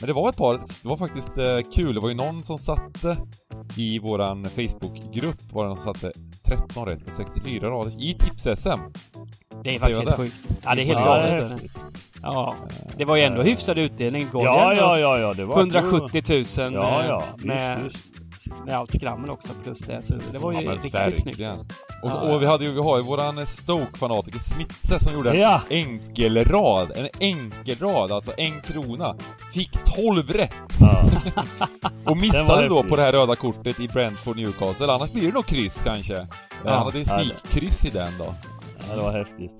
Men det var ett par, det var faktiskt eh, kul. Det var ju någon som satte i våran Facebookgrupp, var det någon som satte 13 rätt på 64 rader i tips-SM. Det är faktiskt helt sjukt. Ja, det är helt galet. Ja, det var ju ändå hyfsad utdelning. Ja, ja, ja, ja, det var... 170 000 Ja, eh, ja, visst, med, med allt skrammel också plus det. Så det var ju Ja, riktigt verkligen. snyggt. alltså. Och, Ja, och vi hade ju, vi har ju våran Stoke-fanatiker Smitse som gjorde en Ja. enkelrad. En enkelrad, alltså en krona. Fick 12 rätt! Och missade då på det här röda kortet i Brentford Newcastle. Annars blir det nog kryss kanske. Han hade ju spikkryss i den då. ja, det var häftigt.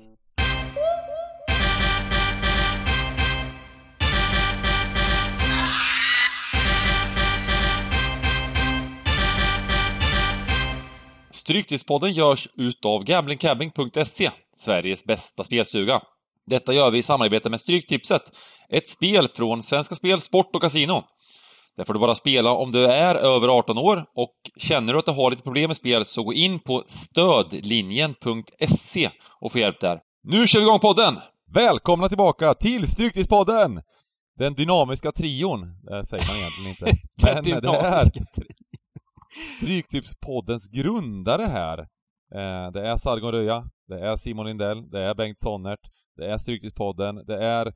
Stryktipspodden görs utav gamblingcabbing.se, Sveriges bästa spelstuga. Detta gör vi i samarbete med Stryktipset, ett spel från Svenska Spel, Sport och Casino. Där får du bara spela om du är över 18 år och känner du att du har lite problem med spel så gå in på stödlinjen.se och få hjälp där. Nu kör vi igång podden! Välkomna tillbaka till Stryktipspodden! Den dynamiska trion, det säger man egentligen inte. Men det är Stryktipspoddens grundare här. Eh, det är Sargon Röja, det är Simon Lindell, det är Bengt Sonnert, det är Stryktipspodden, det är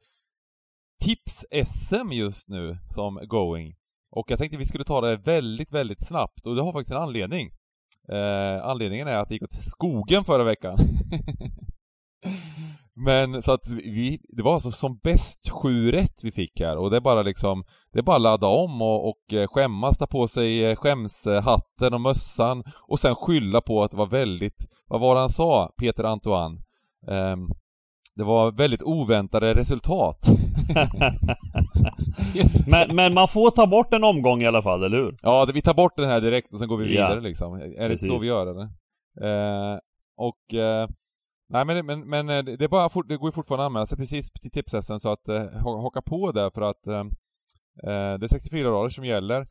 Tips-SM just nu som going. Och jag tänkte vi skulle ta det väldigt, väldigt snabbt och det har faktiskt en anledning. Eh, anledningen är att det gick åt skogen förra veckan. Men så att vi, det var alltså som bäst sju rätt vi fick här och det är bara liksom, det är bara ladda om och, och eh, skämmas, ta på sig eh, skämshatten och mössan och sen skylla på att det var väldigt, vad var det han sa, Peter Antoine? Ehm, det var väldigt oväntade resultat. Men, men man får ta bort en omgång i alla fall, eller hur? Ja, vi tar bort den här direkt och sen går vi Ja. vidare liksom. Är det så vi gör eller? Eh, och... Eh, nej men, men, men eh, det, är bara fort, det går ju fortfarande att anmäla sig precis till tipsessen så att eh, haka på där för att eh, eh det är 64 rader som gäller.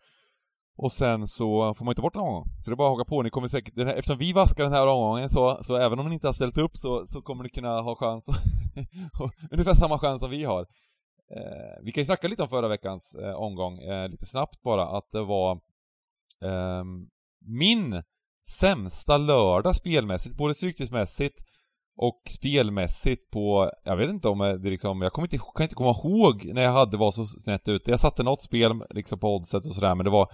Och sen så får man inte bort en omgång. Så det är bara att haka på. Ni kommer säkert, den här, eftersom vi vaskar den här omgången så, så även om ni inte har ställt upp så, så kommer ni kunna ha chans, ungefär samma chans som vi har. Eh, vi kan ju snacka lite om förra veckans eh, omgång, eh, lite snabbt bara, att det var ehm, min sämsta lördag spelmässigt, både psykiskt och spelmässigt på, jag vet inte om det liksom, jag kommer inte, kan inte komma ihåg när jag hade var så snett ute. Jag satte något spel liksom på oddset och sådär men det var,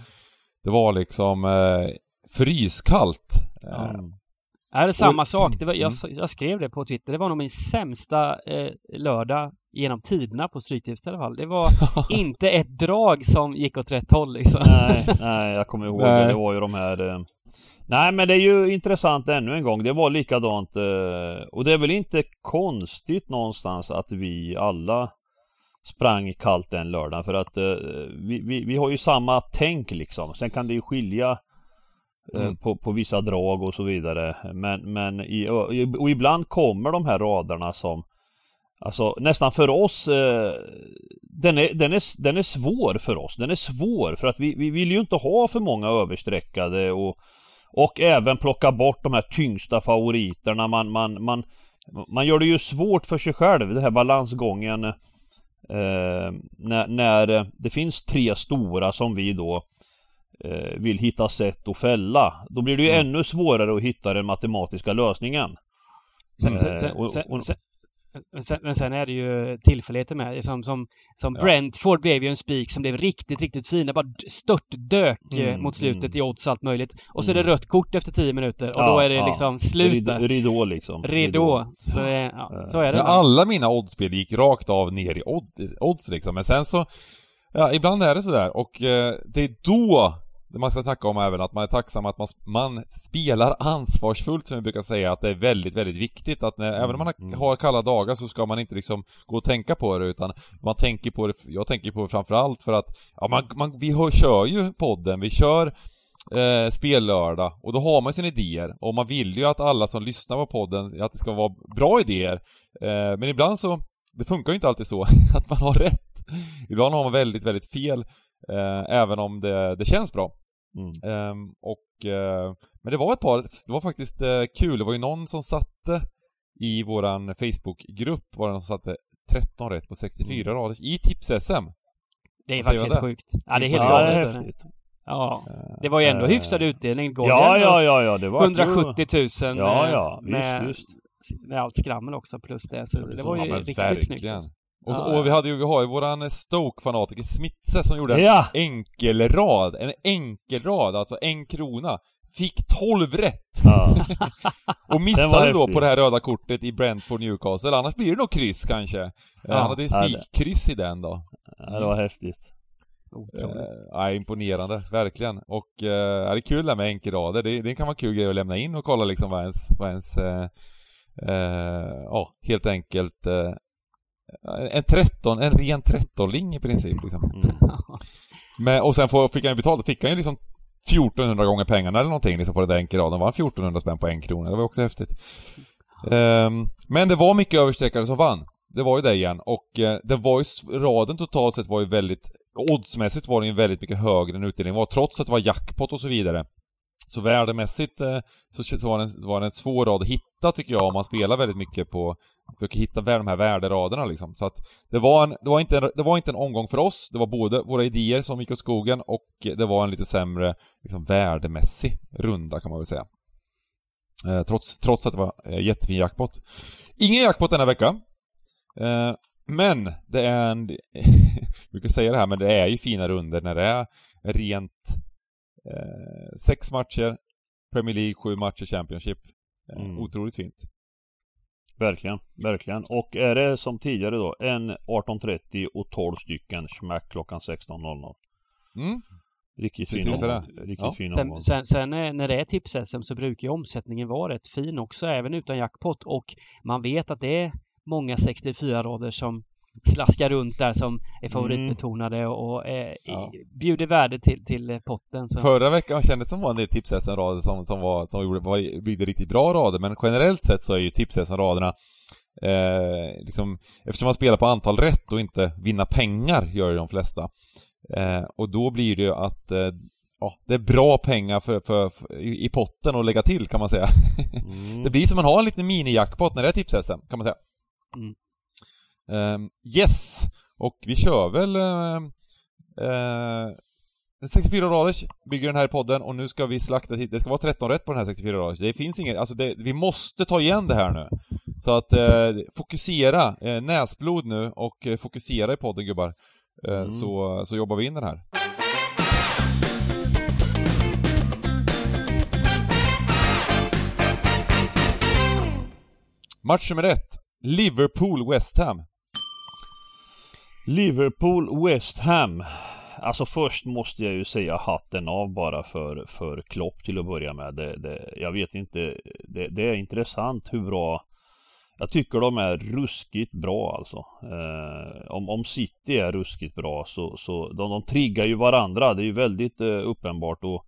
det var liksom eh, fryskallt. Ja. Eh, Ja, det är samma Och- sak. Det var, jag, Mm. jag skrev det på Twitter. Det var nog min sämsta eh, lördag genom tiderna på Stryktips i alla fall. Det var inte ett drag som gick åt rätt håll liksom. Nej, nej, jag kommer ihåg Nej. det. Det var ju de här... Eh... Nej, men det är ju intressant ännu en gång. Det var likadant. Eh... Och det är väl inte konstigt någonstans att vi alla sprang kallt den lördagen. För att eh, vi, vi, vi har ju samma tänk liksom. Sen kan det ju skilja eh, Mm. på, på vissa drag och så vidare. Men, men i, och ibland kommer de här raderna som Alltså nästan för oss eh, den, är, den, är, den är svår för oss. Den är svår för att vi, vi vill ju inte ha för många överstreckade och, och även plocka bort de här tyngsta favoriterna. Man, man, man, man gör det ju svårt för sig själv, den här balansgången. Eh, när, när det finns tre stora som vi då eh, vill hitta sätt att fälla. Då blir det ju Mm. ännu svårare att hitta den matematiska lösningen. Sen, sen, Eh, sen, och- sen, och- sen, sen, men sen är det ju tillfälligheter med. Som, som, som Ja. Brentford blev ju en spik som blev riktigt, riktigt fin. Det bara d- stört dök eh, Mm, mot slutet mm. i odds och allt möjligt. Och så är Mm. det rött kort efter 10 minuter och Ja, då är det ja. liksom slut Rid, där. ridå liksom. Ridå. Så, eh, ja, så är det. Men alla mina oddsspel gick rakt av ner i odds, odds liksom. Men sen så, ja, ibland är det sådär. Och eh, det är då man ska snacka om även att man är tacksam att man, man spelar ansvarsfullt som vi brukar säga att det är väldigt, väldigt viktigt att när, även om man har, mm. har kalla dagar så ska man inte liksom gå och tänka på det utan man tänker på det, jag tänker på det framförallt för att ja, man, man, vi hör, kör ju podden, vi kör eh, spellördag och då har man sina idéer och man vill ju att alla som lyssnar på podden, att det ska vara bra idéer. Eh, men ibland så, det funkar ju inte alltid så att man har rätt. Ibland har man väldigt, väldigt fel även om det, det känns bra. Mm. Ehm, och, eh, men det var ett par, det var faktiskt eh, kul, det var ju någon som satte i våran Facebookgrupp, var det någon som satte 13 rätt på 64 Mm. rader i tips-SM. Det är faktiskt helt sjukt. Ja, det är helt Ja, häftigt. Ja, det var ju ändå Eh, hyfsad utdelning. Golden Ja, ja, ja, ja, det var 170 000 Ja, eh, ja, med, visst. med allt skrammel också plus det. Så det var ju Ja, riktigt verkligen. snyggt. Och, Ja, och vi, hade ju, vi har ju våran Stoke-fanatiker Smitse som gjorde en Ja! enkelrad. En enkelrad, alltså en krona. Fick 12 rätt! ja. Och missade då på det här röda kortet i Brentford Newcastle. Annars blir det nog kryss kanske. Eh, Ja. Han hade ju Ja, det- spikkryss i den då. ja, det var häftigt. Otroligt. Eh, ja, imponerande, verkligen. Och eh, ja, det är kul det här med enkelrader. Det, det kan vara kul grej att lämna in och kolla liksom vad ens, vad ens eh, eh, ja, helt enkelt eh, en 13, en ren 13-ling i princip liksom. Mm. Men, och sen fick han ju betalt, fick han ju liksom 1400 gånger pengarna eller någonting liksom på den där enkelraden. var 1400 spänn på en krona, det var också häftigt. Ehm, men det var mycket översträckare som vann. Det var ju det igen. Och eh, det var ju, raden totalt sett var ju väldigt, oddsmässigt var den ju väldigt mycket högre än utdelningen var, trots att det var jackpot och så vidare. Så värdemässigt eh, så, så var, den, var den en svår rad att hitta tycker jag om man spelar väldigt mycket på, försöker hitta de här värderaderna liksom. Så att det var, en, det, var inte en, det var inte en omgång för oss, det var både våra idéer som gick åt skogen och det var en lite sämre liksom, värdemässig runda kan man väl säga. Eh, trots, trots att det var eh, jättefin jackpot. Ingen jackpot denna vecka. Eh, men det är en... jag brukar säga det här, men det är ju fina runder när det är rent eh, sex matcher, Premier League, sju matcher, Championship. Eh, Mm. Otroligt fint. Verkligen, verkligen. Och är det som tidigare då, en 18.30 och 12 stycken smack klockan 16.00. Mm. Riktigt fin omgång. Riktigt Ja. fin Sen, sen, sen när det är tips-SM så brukar ju omsättningen vara rätt fin också, även utan jackpot. Och man vet att det är många 64-rader som slaskar runt där som är favoritbetonade och eh, Ja. bjuder värde till, till potten. Så. Förra veckan kändes det som var en del tips rader som, som, var, som gjorde, var, byggde riktigt bra rader, men generellt sett så är ju tips raderna eh, liksom, eftersom man spelar på antal rätt och inte vinna pengar gör ju de flesta. Eh, och då blir det ju att eh, ja, det är bra pengar för, för, för, i, potten att lägga till kan man säga. Mm. Det blir som att ha en liten mini-jackpot när det är tips kan man säga. Mm. Ehm, yes! Och vi kör väl uh, uh, 64 raders bygger den här podden och nu ska vi slakta hit. Det ska vara 13 rätt på den här 64 raders. Det finns inget, alltså det, vi måste ta igen det här nu. Så att eh, fokusera, eh, näsblod nu och eh, fokusera i podden gubbar. Eh, Mm. så, så jobbar vi in den här. Match nummer ett. Liverpool-West Ham. Liverpool West Ham. Alltså först måste jag ju säga hatten av bara för, för Klopp till att börja med. Det, det, jag vet inte, det, det är intressant hur bra jag tycker de är ruskigt bra alltså. Eh, om, om City är ruskigt bra så, så de, de triggar ju varandra. Det är ju väldigt eh, uppenbart och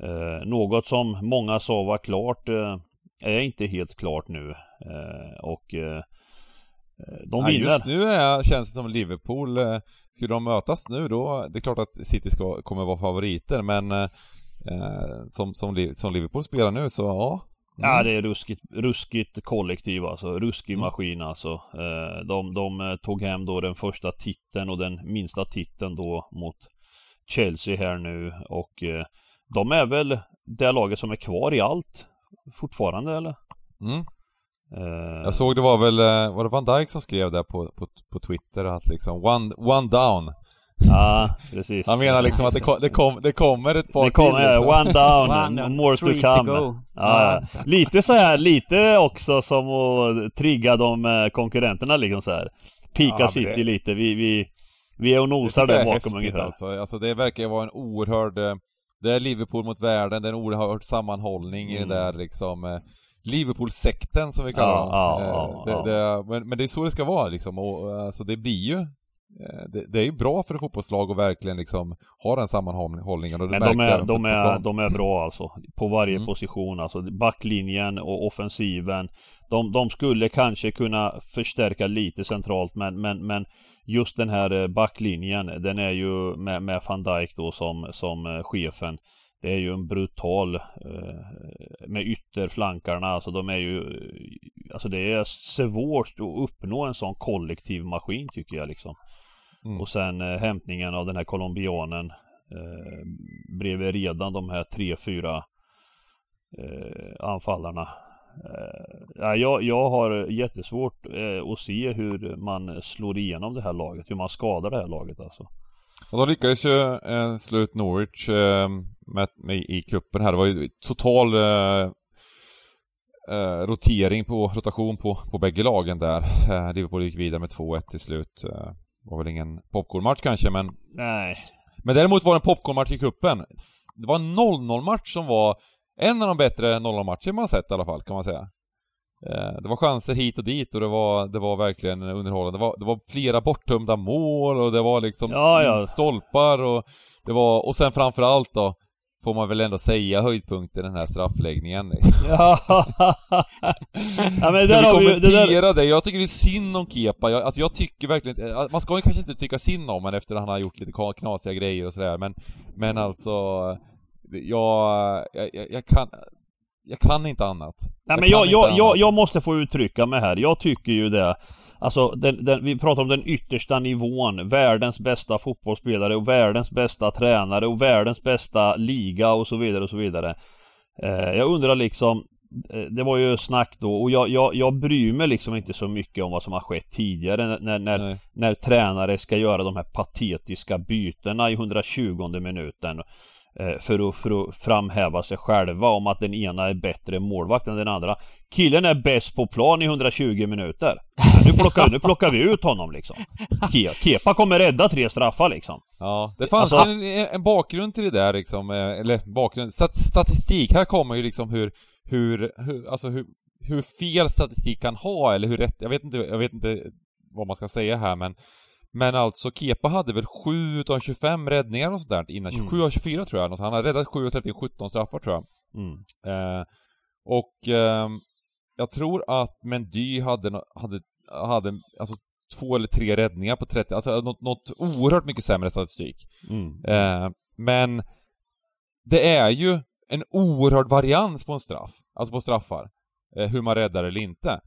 eh, något som många sa var klart eh, är inte helt klart nu. Eh, och eh, de Nej, vinner. just nu är, känns det som Liverpool, eh, skulle de mötas nu då, det är klart att City ska, kommer vara favoriter men eh, eh, som, som, som Liverpool spelar nu så ja. Mm. Ja det är ruskigt, ruskigt kollektiv alltså, ruskig Mm. maskin alltså. Eh, De, de eh, tog hem då den första titeln och den minsta titeln då mot Chelsea här nu och eh, de är väl det laget som är kvar i allt fortfarande eller? Mm. Eh, Jag såg det var väl, eh, var det Van Dijk som skrev det på, på, på Twitter att liksom one, one down. Ja precis. Han menar liksom att det, kom, det, kom, det kommer ett par det kommer, till liksom. one down, One more to to come. go. Ja, Ja. Lite så här, lite också som att trigga de eh, konkurrenterna liksom så här. Pika Ja, City det- lite, vi, vi, vi är och Det nosar där är bakom ungefär. alltså. alltså. Det verkar vara en oerhörd... eh, Det är Liverpool mot världen, det är en oerhörd sammanhållning i Mm. den där liksom eh, Liverpool-sekten som vi kallar Ja, dem. ja, Eh, ja, det, ja. Det, men, men det är så det ska vara liksom och eh, alltså det blir ju eh, det, det är ju bra för ett fotbollslag att verkligen liksom ha den sammanhållningen och det Men de är, de, är, de är bra alltså. På varje Mm. position alltså. Backlinjen och offensiven. De, de skulle kanske kunna förstärka lite centralt men, men, men just den här backlinjen den är ju med, med van Dijk då som, som chefen. Det är ju en brutal eh, med ytterflankarna alltså de är ju Alltså det är svårt att uppnå en sån kollektiv maskin tycker jag liksom. Mm. Och sen eh, hämtningen av den här colombianen eh, bredvid redan de här tre, fyra eh, anfallarna. Eh, jag, jag har jättesvårt eh, att se hur man slår igenom det här laget, hur man skadar det här laget alltså. Och de lyckades ju eh, slå ut Norwich eh, med, med, i kuppen här. Det var ju total eh, eh, rotering på, rotation på, på bägge lagen där. Eh, Liverpool gick vidare med 2-1 till slut. Eh, var väl ingen popcornmatch kanske, men... Nej. Men däremot var det en popcornmatch i kuppen. Det var en 0-0 match som var en av de bättre 0-0-matcher man sett i alla fall, kan man säga. Eh, det var chanser hit och dit och det var, det var verkligen underhållande. Det var, det var flera borttömda mål och det var liksom ja, ja. stolpar och det var, och sen framförallt då, får man väl ändå säga höjdpunkten den här straffläggningen. Ja, ja men där har vi kommentera det, där... det, jag tycker det är synd om Kepa. Jag, alltså jag tycker verkligen man ska ju kanske inte tycka synd om honom efter att han har gjort lite knasiga grejer och sådär men, men alltså, jag, jag, jag kan, jag kan inte annat. Nej men jag, jag, jag, jag, måste få uttrycka mig här. Jag tycker ju det. Alltså den, den, vi pratar om den yttersta nivån. Världens bästa fotbollsspelare och världens bästa tränare och världens bästa liga och så vidare och så vidare. Eh, jag undrar liksom eh, det var ju snack då och jag, jag, jag bryr mig liksom inte så mycket om vad som har skett tidigare när, när, när tränare ska göra de här patetiska bytena i 120 minuten. Eh, för att, för att framhäva sig själva om att den ena är bättre målvakt än den andra. Killen är bäst på plan i 120 minuter. Nu plockar, nu plockar vi ut honom liksom. Kepa kommer rädda tre straffar liksom. Ja, det fanns alltså... en, en bakgrund till det där liksom, eh, eller bakgrund, statistik. Här kommer ju liksom hur, hur, hur alltså hur, hur fel statistik kan ha eller hur rätt, jag vet inte, jag vet inte vad man ska säga här men men alltså, Kepa hade väl 7 utav 25 räddningar och sådär innan. Mm. 7 av 24 tror jag. Han har räddat 7 och 30, 17 straffar tror jag. Mm. Eh, och eh, jag tror att Mendy hade, hade, hade alltså två eller tre räddningar på 30, alltså något, något oerhört mycket sämre statistik. Mm. Eh, men det är ju en oerhörd varians på en straff, alltså på straffar. Eh, hur man räddar eller inte.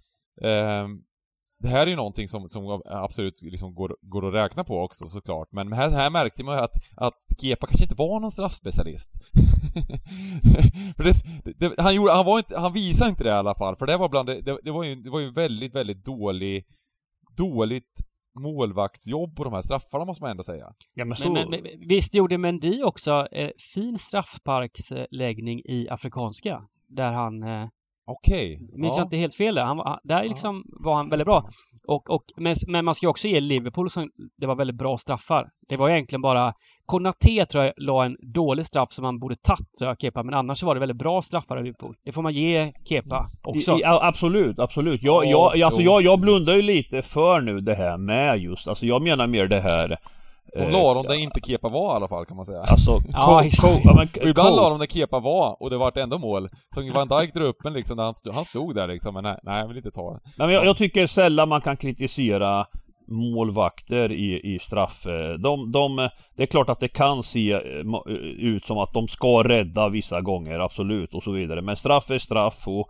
Det här är ju någonting som, som absolut liksom går, går att räkna på också såklart. Men här, här märkte man ju att, att Kepa kanske inte var någon straffspecialist. för det, det, han, gjorde, han, var inte, han visade inte det i alla fall, för det var bland det, det, var ju, det var ju väldigt, väldigt dålig, dåligt målvaktsjobb på de här straffarna måste man ändå säga. Ja, men, så... men, men, visst gjorde Mendy också eh, fin straffparksläggning i Afrikanska? Där han eh, Okej. Okay. Minns ja. jag inte helt fel där. Han, där liksom var han väldigt bra. Och, och, men, men man ska ju också ge Liverpool som det var väldigt bra straffar. Det var egentligen bara Konaté tror jag la en dålig straff som man borde tagit, tror jag, Kepa. Men annars var det väldigt bra straffar i Liverpool. Det får man ge Kepa också. I, absolut, absolut. Jag, jag, alltså jag, jag blundar ju lite för nu det här med just, alltså jag menar mer det här de la dem där inte Kepa var i alla fall kan man säga. Alltså, ja, ibland la de där Kepa var och det vart ändå mål. Så Van Dijk drog upp en liksom, han stod, han stod där liksom, men nej, nej jag vill inte ta det. Nej, men jag, jag tycker sällan man kan kritisera målvakter i, i straff. De, de, det är klart att det kan se eh, ut som att de ska rädda vissa gånger, absolut, och så vidare. Men straff är straff och...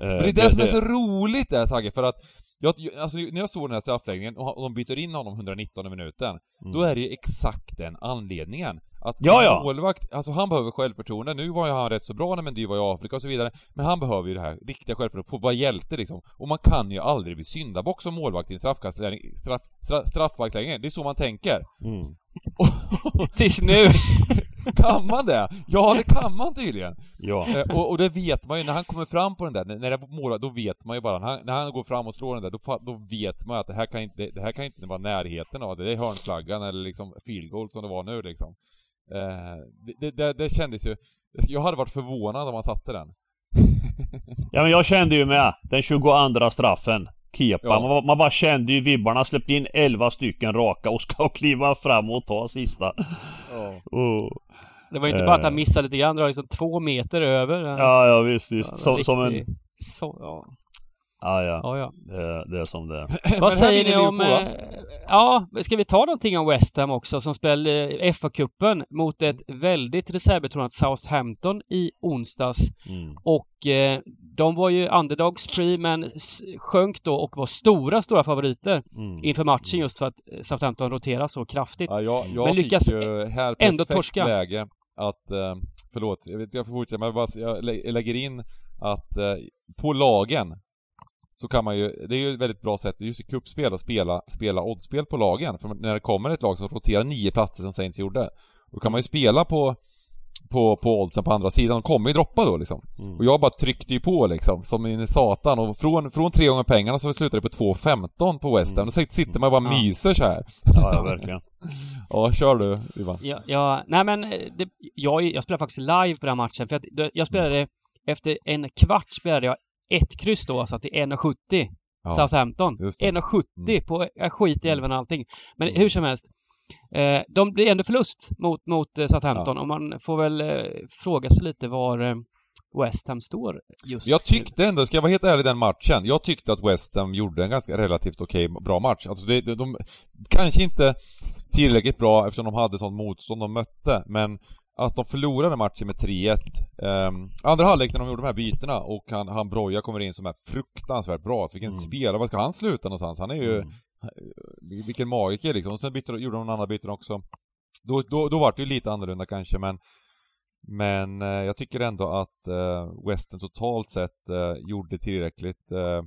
Eh, men det är det, det som är så roligt där Sagge, för att jag, alltså, när jag såg den här straffläggningen och de byter in honom 119 minuten, mm. då är det ju exakt den anledningen. Att ja, ja. målvakt, alltså han behöver självförtroende. Nu var ju han rätt så bra när Mendy var i Afrika och så vidare, men han behöver ju det här riktiga självförtroendet, få vara hjälte liksom. Och man kan ju aldrig bli syndabock som målvakt i en straffkastläggning, straff, straff, straffbackläggning. Det är så man tänker. Mm. Tills nu! Kan man det? Ja, det kan man tydligen. Ja. Eh, och, och, det vet man ju, när han kommer fram på den där, när det målat, då vet man ju bara, när han, när han går fram och slår den där, då, då vet man att det här kan inte, det här kan inte vara närheten av det, det är hörnflaggan eller liksom field goal som det var nu liksom. Eh, det, det, det kändes ju, jag hade varit förvånad om han satte den. ja men jag kände ju med, den 22 straffen. Kepa, ja. man, man, bara kände ju vibbarna, släppte in 11 stycken raka och ska kliva fram och ta sista. Ja. Oh. Det var ju inte bara att han eh. missade lite grann, det var liksom två meter över. Ja, ja visst, visst. Ja, som, riktig... som en... Så, ja. Ja, ja. ja, ja. Det, det, är som det är. Vad säger ni om... Eh, ja, ska vi ta någonting om West Ham också som spelade eh, FA-cupen mot ett väldigt reservbetonat Southampton i onsdags. Mm. Och eh, de var ju underdogs pre men sjönk då och var stora, stora favoriter mm. inför matchen just för att Southampton roterar så kraftigt. Ja, jag, jag men lyckas ju här ändå torska. läge att, eh, förlåt, jag vet jag får fortsätta, men jag, bara, jag lägger in att eh, på lagen så kan man ju, det är ju ett väldigt bra sätt just i kuppspel att spela, spela oddspel på lagen. För när det kommer ett lag som roterar nio platser som Saints gjorde, då kan man ju spela på på, på oddsen på andra sidan. De kommer ju droppa då liksom. Mm. Och jag bara tryckte ju på liksom, som en satan. Och från, från tre gånger pengarna så slutade det på 2.15 på West Ham. Mm. Då sitter man och bara ja. myser så här. Ja, ja verkligen. ja, kör du Ivan. Ja, ja nej men eh, det, jag, jag spelade faktiskt live på den matchen. För att jag spelade, efter en kvart spelade jag ett kryss då, alltså till 1,70. Ja, Southampton. 1,70 mm. på, skit i älven och allting. Men mm. hur som helst. Eh, de blir ändå förlust mot, mot eh, Southampton ja. och man får väl eh, fråga sig lite var eh, West Ham står just Jag tyckte ändå, ska jag vara helt ärlig, den matchen. Jag tyckte att West Ham gjorde en ganska relativt okej, okay, bra match. Alltså det, de, de, kanske inte tillräckligt bra eftersom de hade sånt motstånd de mötte, men att de förlorade matchen med 3-1. Um, ehm, andra halvlek när de gjorde de här bytena och han, han Broja kommer in som är fruktansvärt bra. Så vilken mm. spelare, var ska han sluta någonstans? Han är ju... Mm. Vilken magiker liksom. Och sen bytte, gjorde de några andra byten också. Då, då, då var det ju lite annorlunda kanske men Men eh, jag tycker ändå att eh, Western totalt sett eh, gjorde tillräckligt eh,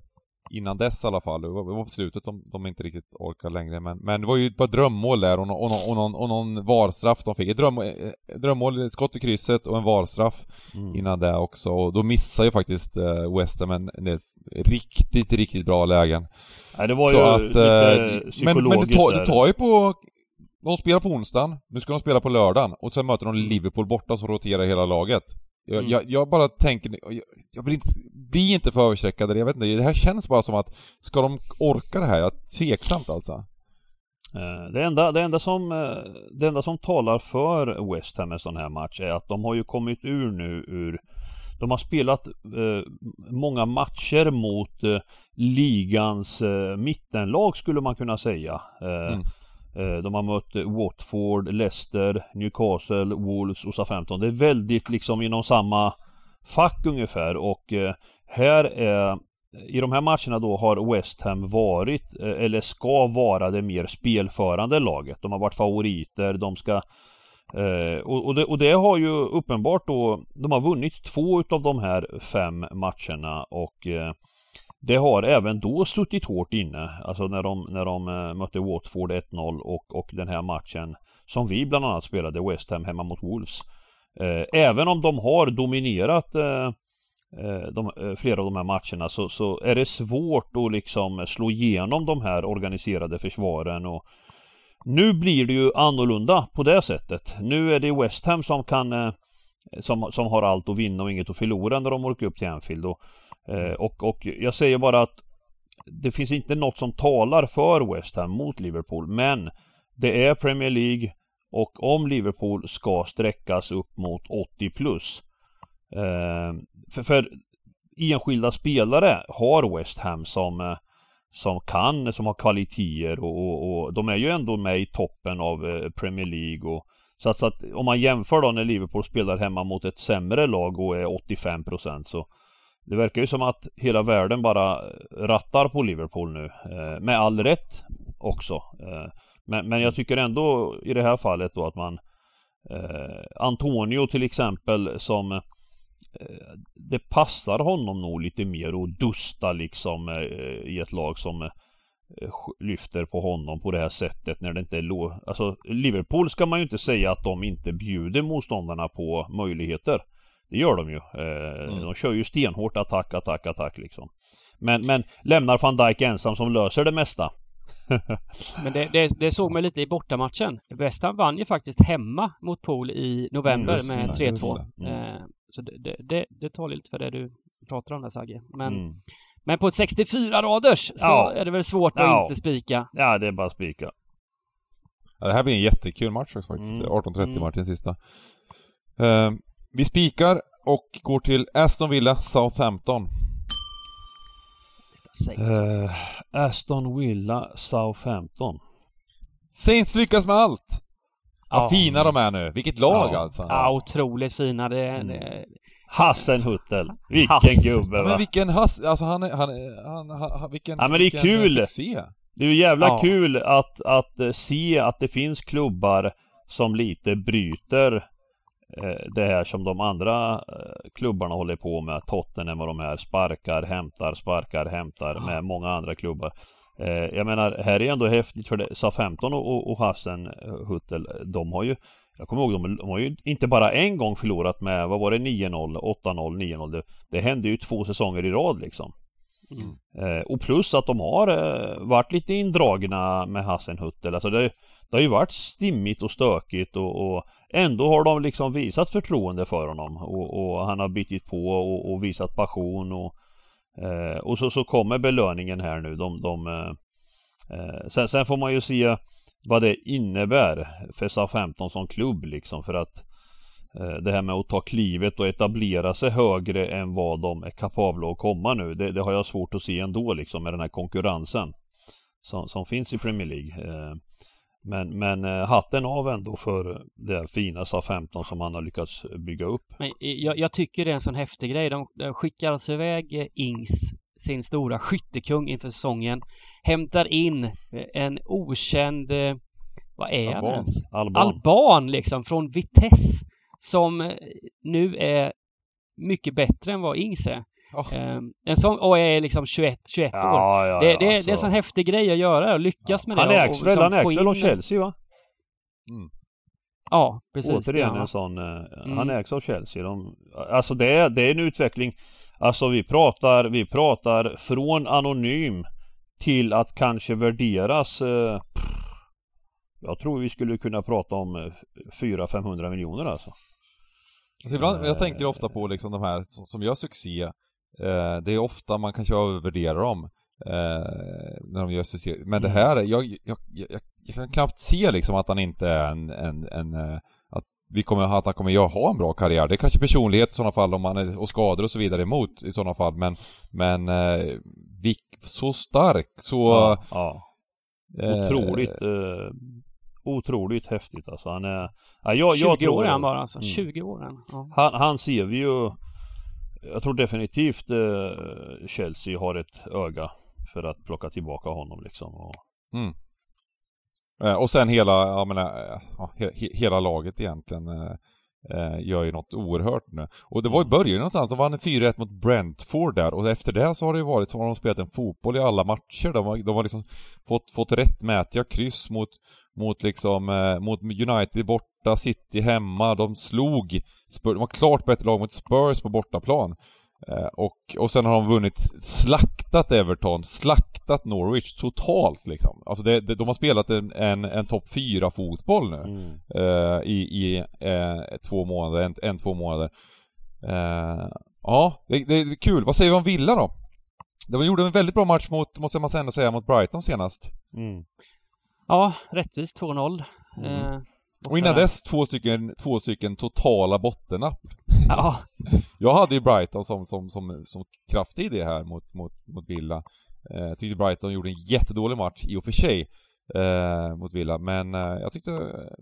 innan dess i alla fall. Det var, på slutet de, de inte riktigt orkar längre. Men, men det var ju ett par drömmål där och, och, och, och, någon, och någon varstraff de fick. Ett dröm, eh, drömmål, skott i krysset och en varstraff mm. innan det också. Och då missar ju faktiskt uh, West Ham en, en riktigt, riktigt bra lägen. Nej, det var Så ju att, lite uh, men, men det, tar, det tar ju på de spelar på onsdagen, nu ska de spela på lördagen och sen möter de Liverpool borta som roterar hela laget. Jag, mm. jag, jag, bara tänker, jag, jag vill inte, bli inte för överstreckade, jag vet inte, det här känns bara som att, ska de orka det här? Jag är tveksamt alltså. Eh, det enda, det, enda som, eh, det enda som talar för West Ham en sån här match är att de har ju kommit ur nu ur De har spelat eh, många matcher mot eh, ligans eh, mittenlag skulle man kunna säga. Eh, mm. Eh, de har mött Watford, Leicester, Newcastle, Wolves och Southampton. Det är väldigt liksom inom samma fack ungefär och eh, här är i de här matcherna då har West Ham varit eh, eller ska vara det mer spelförande laget. De har varit favoriter, de ska och, det, och det har ju uppenbart då De har vunnit två utav de här fem matcherna och det har även då suttit hårt inne. Alltså när de, när de eh, mötte Watford 1-0 och, och den här matchen som vi bland annat spelade West Ham hemma mot Wolves. Eh, även om de har dominerat eh, de, flera av de här matcherna så, så är det svårt att liksom slå igenom de här organiserade försvaren och nu blir det ju annorlunda på det sättet. Nu är det West Ham som kan som, som har allt att vinna och inget att förlora när de åker upp till Anfield och Eh, och, och jag säger bara att det finns inte något som talar för West Ham mot Liverpool men det är Premier League och om Liverpool ska sträckas upp mot 80 plus eh, för, för enskilda spelare har West Ham som eh, som kan, som har kvaliteter och, och, och, de är ju ändå med i toppen av eh, Premier League och så att, så att om man jämför då när Liverpool spelar hemma mot ett sämre lag och är 85% så det verkar ju som att hela världen bara eh, rattar på Liverpool nu. Eh, med all rätt också. Eh, men, men jag tycker ändå i det här fallet då att man eh, Antonio till exempel som eh, Det passar honom nog lite mer att dusta liksom eh, i ett lag som eh, lyfter på honom på det här sättet när det inte är låg. Alltså Liverpool ska man ju inte säga att de inte bjuder motståndarna på möjligheter. Det gör de ju. Eh, mm. De kör ju stenhårt attack, attack, attack liksom. Men, men lämnar van Dijk ensam som löser det mesta. men det, det, det, såg man lite i bortamatchen. West Ham vann ju faktiskt hemma mot Pool i november mm, med 3-2. Mm. Eh, så det, det, det talar lite för det du pratar om där Sagge. Men, mm. men på ett 64 raders så ja. är det väl svårt ja. att inte spika. Ja, det är bara spika. Ja, det här blir en jättekul match faktiskt. 18.30 mm. matchen sista. Uh, vi spikar och går till Aston Villa Southampton. Uh, Aston Villa Southampton. Saints lyckas med allt! Vad ja. fina de är nu. Vilket lag ja. alltså. Ja, otroligt fina. Det, mm. det, Hassenhuttel. Vilken Hass. gubbe va? Men vilken hass, alltså han är, han, är- han, han, vilken, Ja, men det är vilken kul. succé. Det är ju jävla Ja. kul att, att eh, se att det finns klubbar som lite bryter eh, det här som de andra eh, klubbarna håller på med. Tottenham och de här sparkar, hämtar, sparkar, hämtar med många andra klubbar. Eh, jag menar, här är ändå häftigt för det. SA-15 och, och, och Hassen eh, Huttel, de har ju jag kommer ihåg, de, de har ju inte bara en gång förlorat med, vad var det, 9-0, 8-0, 9-0. Det, det hände ju två säsonger i rad liksom. Mm. Eh, och plus att de har eh, varit lite indragna med Hassenhuttel. Alltså det, det har ju varit stimmigt och stökigt och, och ändå har de liksom visat förtroende för honom och, och han har bitit på och, och visat passion och, eh, och så, så kommer belöningen här nu. De, de, eh, eh, sen, sen får man ju se vad det innebär för SA-15 som klubb liksom för att eh, det här med att ta klivet och etablera sig högre än vad de är kapabla att komma nu. Det, det har jag svårt att se ändå liksom med den här konkurrensen som, som finns i Premier League. Eh, Men, men eh, hatten av ändå för det fina SA-15 som han har lyckats bygga upp. Men jag, jag tycker det är en sån häftig grej. De, de skickar alltså iväg eh, Ings, sin stora skyttekung inför säsongen. Hämtar in eh, en okänd, eh, vad är han Alban. ens? Alban. Alban liksom från Vitesse. Som eh, nu är mycket bättre än vad Ings är. Ja. Eh, En sån, och är liksom 21, 21 år. Ja, ja, Det, ja, det, det är alltså. en sån häftig grej att göra och lyckas med det. Han och- och ägs väl, liksom han väl av in- Chelsea va? Ja, precis. det Återigen han. en sån, eh, Mm. han ägs av Chelsea. De, alltså det är, det är en utveckling. Alltså vi pratar, vi pratar från anonym till att kanske värderas eh, pff, Jag tror vi skulle kunna prata om eh, 400-500 miljoner alltså. Alltså ibland, jag Eh. tänker ofta på liksom de här som, som gör succé. Eh, det är ofta man kanske övervärderar dem. Eh, när de gör succé. Men det Mm. här, jag, jag, jag, jag kan knappt se liksom att han inte är en, en, en eh, att vi kommer, att han kommer ha en bra karriär. Det är kanske personlighet i sådana fall om man är, och skador och så vidare emot i sådana fall. Men, men eh, vi, så stark, så... Ja, ja. eh, Otroligt eh, Otroligt häftigt alltså. Han är ja, jag, 20 jag tror, år är han bara alltså. Mm. 20 år han. Ja. Han, han ser vi ju Jag tror definitivt eh, Chelsea har ett öga för att plocka tillbaka honom liksom. Och, Eh, och sen hela, jag menar, eh, ja, he, he, hela laget egentligen eh, eh, gör ju något oerhört nu. Och det var i början någonstans, de vann 4-1 mot Brentford där och efter det så har det ju varit så har de spelat en fotboll i alla matcher. De har, de har liksom fått, fått rättmätiga kryss mot, mot liksom, eh, mot United borta, City hemma. De slog Spurs, de var klart bättre lag mot Spurs på bortaplan. Eh, och, och sen har de vunnit, slaktat Everton, slaktat Norwich totalt liksom. Alltså det, det, de har spelat en, en, en topp 4-fotboll nu. mm. Eh, I i eh, två månader, en, en två månader. Eh, ja, det, det är kul. Vad säger vi om Villa då? De gjorde en väldigt bra match mot, måste man ändå säga, mot Brighton senast. Mm. Ja, rättvist 2-0. Mm. Eh, Och innan borta. dess två stycken, två stycken totala bottennapp. Ja, Jag hade ju Brighton som, som, som, som kraftig idé här mot, mot, mot Villa. Eh, tyckte Brighton gjorde en jättedålig match i och för sig eh, mot Villa, men eh, jag tyckte,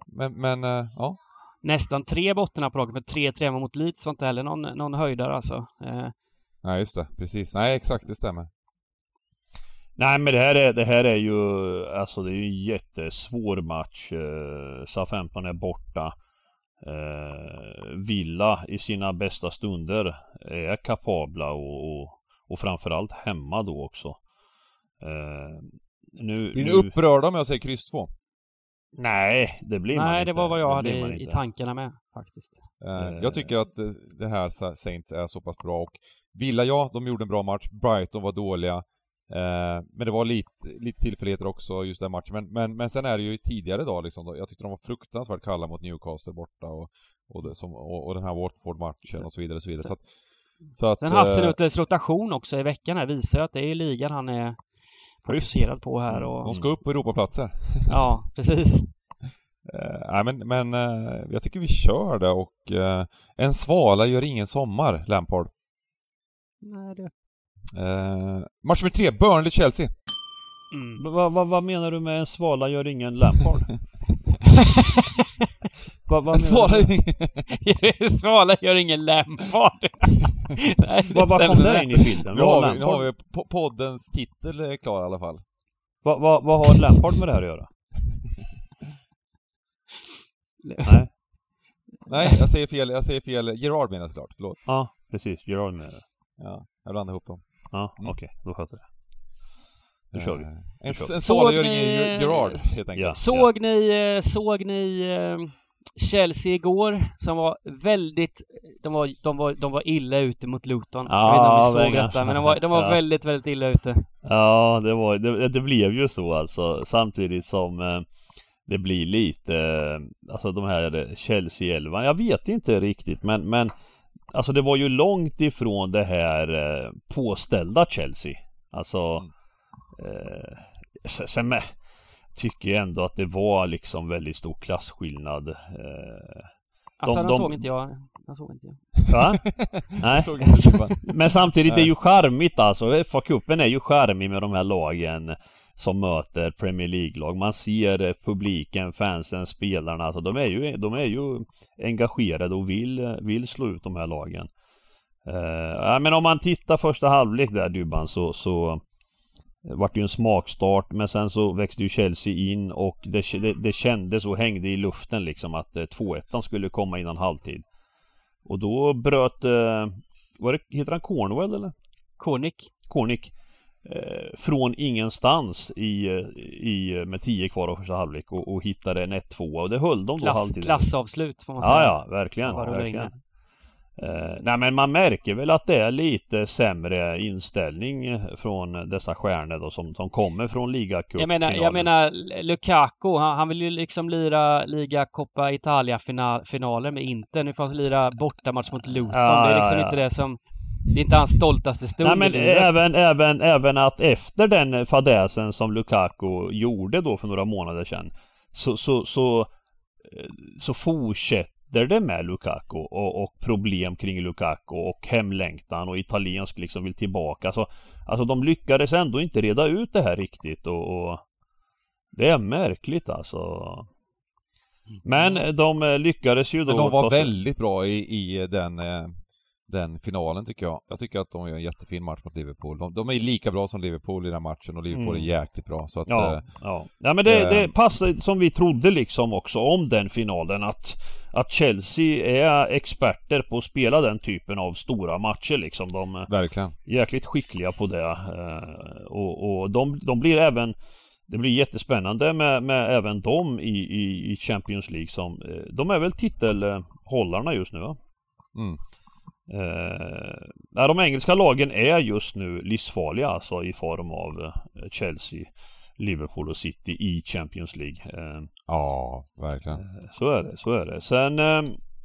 men, men eh, ja. nästan tre bottennapp på med 3-3 mot Leeds var inte heller någon, någon höjdare alltså. Eh, Nej just det, precis. Nej exakt, det stämmer. Nej men det här är, det här är ju Alltså det är ju en jättesvår match eh, SA-15 är borta eh, Villa i sina bästa stunder är kapabla och, och, och framförallt hemma då också eh, nu, Blir ni nu, upprörda om jag säger kryss 2? Nej det blir man nej, inte det var vad jag hade man i, tankarna med faktiskt. Jag tycker att det här Sa- Saints är så pass bra och Villa, ja, de gjorde en bra match. Brighton var dåliga. Eh, men det var lite, lite tillfälligheter också just den matchen. Men, men, men sen är det ju tidigare idag liksom. då- Jag tyckte de var fruktansvärt kalla mot Newcastle borta och, och, det, som, och, och den här Watford-matchen och så vidare och så vidare. Så att, så att, Sen eh, Hasselhuttels rotation också i veckan här visar ju att det är ligan han är fokuserad på här och de ska upp på Europaplatser. ja, precis. Eh, nej men, men eh, jag tycker vi kör det och eh, en svala gör ingen sommar, Lampard. Nej, det... Eh, match nummer tre, Burnley-Chelsea. Mm. Vad vad- vad menar du med en svala gör ingen Lampard? Vad, vad, Svara menar du? ingen. Svala gör ingen Lampard. Nej, det Vad, vad kom där in i bilden? Nu har, vi, nu har vi po- poddens titel är klar i alla fall. vad, vad, vad har Lampard med det här att göra? Nej, Nej, jag säger fel, jag säger fel. Gerard menar jag såklart, förlåt. ja precis. Gerard med det. Ja, jag blandade ihop dem. Ja, Mm. okej. Då sköter jag det. Nu kör vi. Eh, En, Nu kör vi. en ingen Gerard, helt enkelt. Ja. Såg ni, eh, såg ni eh, Chelsea igår som var väldigt, de var, de var, de var illa ute mot Luton. jag vet inte om Ja, ni såg detta, men de var, de var Ja. väldigt, väldigt illa ute. Ja, det, var, det, det blev ju så alltså samtidigt som eh, det blir lite, eh, alltså de här chelsea 11 jag vet inte riktigt men, men Alltså det var ju långt ifrån det här eh, påställda Chelsea Alltså eh, sen, med, tycker jag ändå att det var liksom väldigt stor klasskillnad eh, Alltså De- den de- såg inte jag. Den såg inte jag. Va? Nej Såg inte Simba. Men samtidigt det är ju charmigt alltså. FA-cupen är ju charmig med de här lagen som möter Premier League-lag. Man ser eh, publiken, fansen, spelarna. Alltså de är ju, de är ju engagerade och vill, vill slå ut de här lagen. Ja, men om man tittar första halvlek där Dybban så, så vart det ju en smakstart men sen så växte ju Chelsea in och det, det, det kändes och hängde i luften liksom att eh, 2-1 skulle komma innan halvtid. Och då bröt, eh, var det, heter han Cornwell eller? Cornick eh, från ingenstans i, eh, i, med 10 kvar av första halvlek och, och hittade en 1-2 och det höll de då Klass, klassavslut får man säga. Ja, ja, verkligen. Verkligen. Eh, nej men man märker väl att det är lite sämre inställning från dessa stjärnor då som, som kommer från ligacup Jag menar, jag menar Lukaku, han, han vill ju liksom lira Liga Coppa Italia final, finaler med Inter. Nu får han lira bortamatch mot Luton. Ja, det är ja, liksom ja. inte det som... Det är inte hans stoltaste stund Nej men även, även, även att efter den fadäsen som Lukaku gjorde då för några månader sedan så, så, så, eh, så fortsätter det med Lukaku och, och problem kring Lukaku och hemlängtan och italiensk liksom vill tillbaka. Alltså, alltså de lyckades ändå inte reda ut det här riktigt och, och det är märkligt alltså. Men de lyckades ju då Men de var väldigt bra i, i den, eh, den finalen tycker jag. Jag tycker att de gör en jättefin match mot Liverpool. De, de är lika bra som Liverpool i den matchen och Liverpool Mm. är jäkligt bra. Så att, Ja, eh, ja. ja men det, eh, det passar som vi trodde liksom också om den finalen att Att Chelsea är experter på att spela den typen av stora matcher liksom. De är verkligen. jäkligt skickliga på det. eh, Och, och de, de blir även Det blir jättespännande med, med även dem i, i, i Champions League som eh, De är väl titelhållarna just nu va? Mm. Eh, de engelska lagen är just nu livsfarliga alltså i form av eh, Chelsea, Liverpool och City i Champions League. Eh, Ja, verkligen. så är det, så är det. Sen, eh,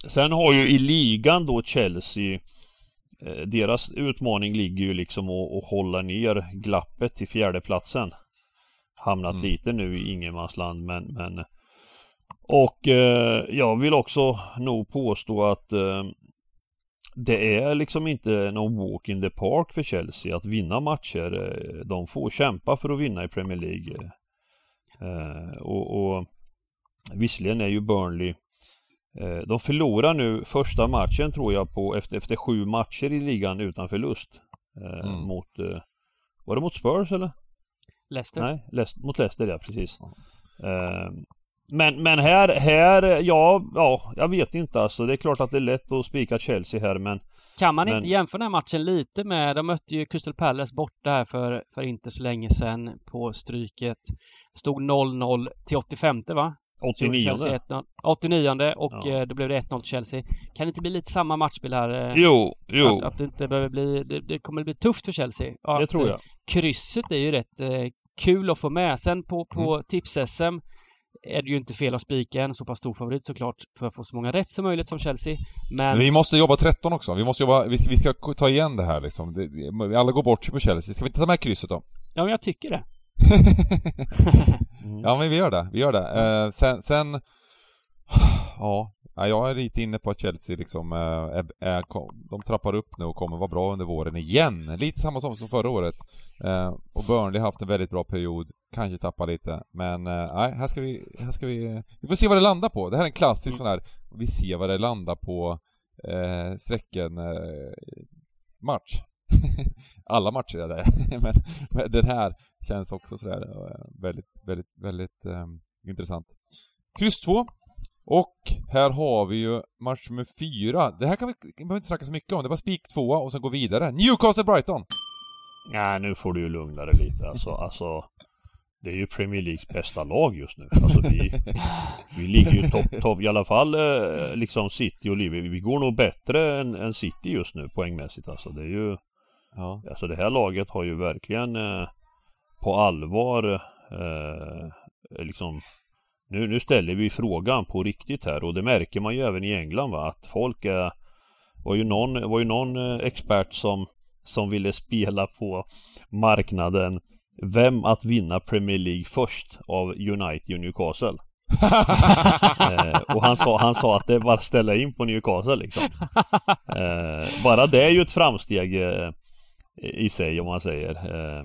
sen har ju i ligan då Chelsea eh, Deras utmaning ligger ju liksom att, att hålla ner glappet till fjärdeplatsen Hamnat Mm. lite nu i ingenmansland men, men Och eh, jag vill också nog påstå att eh, Det är liksom inte någon walk in the park för Chelsea att vinna matcher Eh, De får kämpa för att vinna i Premier League eh, och, och Visserligen är ju Burnley eh, De förlorar nu första matchen tror jag på efter, efter sju matcher i ligan utan förlust Mm. Mot Var det mot Spurs eller? Leicester. Nej, Leicester, mot Leicester ja precis eh, Men, men här, här, ja, ja, jag vet inte alltså Det är klart att det är lätt att spika Chelsea här men Kan man Men- inte jämföra den här matchen lite med, de mötte ju Crystal Palace borta här för, för inte så länge sedan på stryket. Stod 0-0 till 85 va? Så 89 Chelsea 1-0. 89 och Ja. eh, då blev det 1-0 till Chelsea. Kan det inte bli lite samma matchspel här? eh, Jo, jo, Att, att det inte behöver bli, det, det kommer bli tufft för Chelsea. Det tror eh, jag Krysset är ju rätt kul att få med. Sen på, på Mm. tips-SM är det ju inte fel att spika en så pass stor favorit såklart för att få så många rätt som möjligt som Chelsea. Men Men vi måste jobba 13 också. Vi måste jobba, vi, vi ska ta igen det här liksom. Det, alla går bort sig på Chelsea. Ska vi inte ta med krysset då? ja, men jag tycker det. Ja men vi gör det, vi gör det. Eh, sen, sen... Ja, ja, jag är lite inne på att Chelsea liksom äh, är, är, de trappar upp nu och kommer vara bra under våren igen. Lite samma som, som förra året. Äh, och Burnley har haft en väldigt bra period, kanske tappa lite. Men äh, nej, här ska vi, här ska vi, vi får se vad det landar på. Det här är en klassisk mm. sån här, vi ser vad det landar på eh, strecken eh, match. Alla matcher är det, men, men, den här känns också sådär väldigt, väldigt, väldigt eh, intressant. Kryss 2. Och här har vi ju match nummer 4. Det här kan vi, vi behöver inte snacka så mycket om, det var spik 2 och sen gå vidare. Newcastle-Brighton! Nej, nu får du ju lugna dig lite alltså, alltså det är ju Premier Leagues bästa lag just nu. Alltså vi, vi ligger ju topp, top, i alla fall eh, liksom City och Liverpool. Vi går nog bättre än, än, City just nu poängmässigt alltså. Det är ju ja. Alltså det här laget har ju verkligen eh, på allvar eh, liksom nu, nu ställer vi frågan på riktigt här och det märker man ju även i England va? Att folk är var ju någon, var ju någon eh, expert som som ville spela på marknaden vem att vinna Premier League först av United och Newcastle. Eh, och han sa, han sa att det bara att ställa in på Newcastle liksom. Eh, Bara det är ju ett framsteg eh, i sig om man säger. Eh,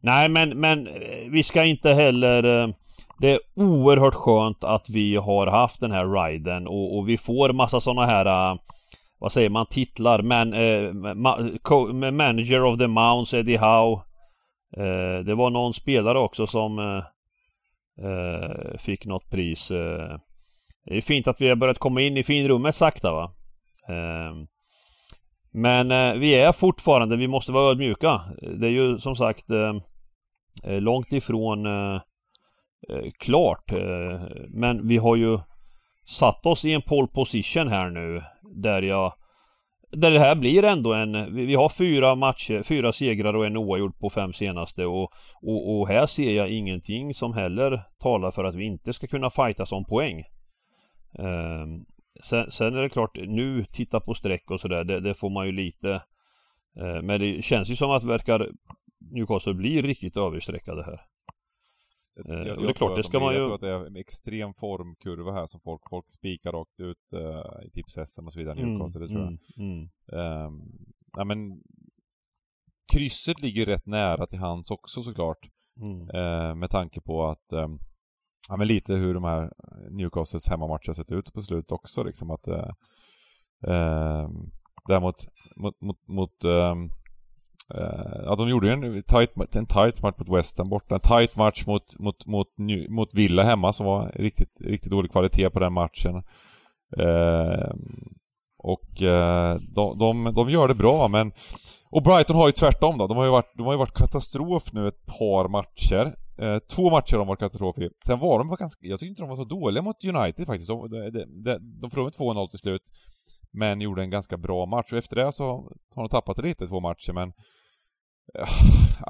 Nej men, men eh, vi ska inte heller det är oerhört skönt att vi har haft den här riden och, och vi får massa sådana här äh, Vad säger man titlar men äh, ma, Manager of the Mounts Eddie Howe Eh, det var någon spelare också som eh, eh, fick något pris. det är fint att vi har börjat komma in i finrummet sakta va. men vi är fortfarande, vi måste vara ödmjuka. Det är ju som sagt långt ifrån Eh, klart. Eh, men vi har ju satt oss i en pole position här nu där jag där det här blir ändå en, vi har fyra matcher, fyra segrar och en oavgjord på fem senaste och, och, och, här ser jag ingenting som heller talar för att vi inte ska kunna fightas om poäng. Um, sen, sen, är det klart, nu titta på streck och sådär, det, det, får man ju lite uh, Men det känns ju som att verkar Newcastle bli riktigt överstreckade här. Jag, jag, det är klart, det ska man ju... Jag tror att det är en extrem formkurva här som folk, folk spikar rakt ut uh, i tips-SM och så vidare, mm, det tror jag. Mm, mm. Um, nej men Krysset ligger rätt nära till hans också såklart. Mm. Uh, med tanke på att um, Ja men lite hur de här Newcastles hemmamatcher sett ut på slutet också liksom att uh, uh, Däremot mot, mot, mot um, Eh, uh, ja, de gjorde ju en tight, en tight match mot Western borta. En tight match mot, mot, mot, mot Villa hemma som var riktigt, riktigt dålig kvalitet på den matchen. Uh, och uh, de, de, de, gör det bra men... Och Brighton har ju tvärtom då. De har ju varit, de har ju varit katastrof nu ett par matcher. två matcher har de varit katastrof i. Sen var de ganska... Jag tyckte inte de var så dåliga mot United faktiskt. De, de, de, de förlorade med 2-0 till slut. Men gjorde en ganska bra match och efter det så har de tappat lite två matcher men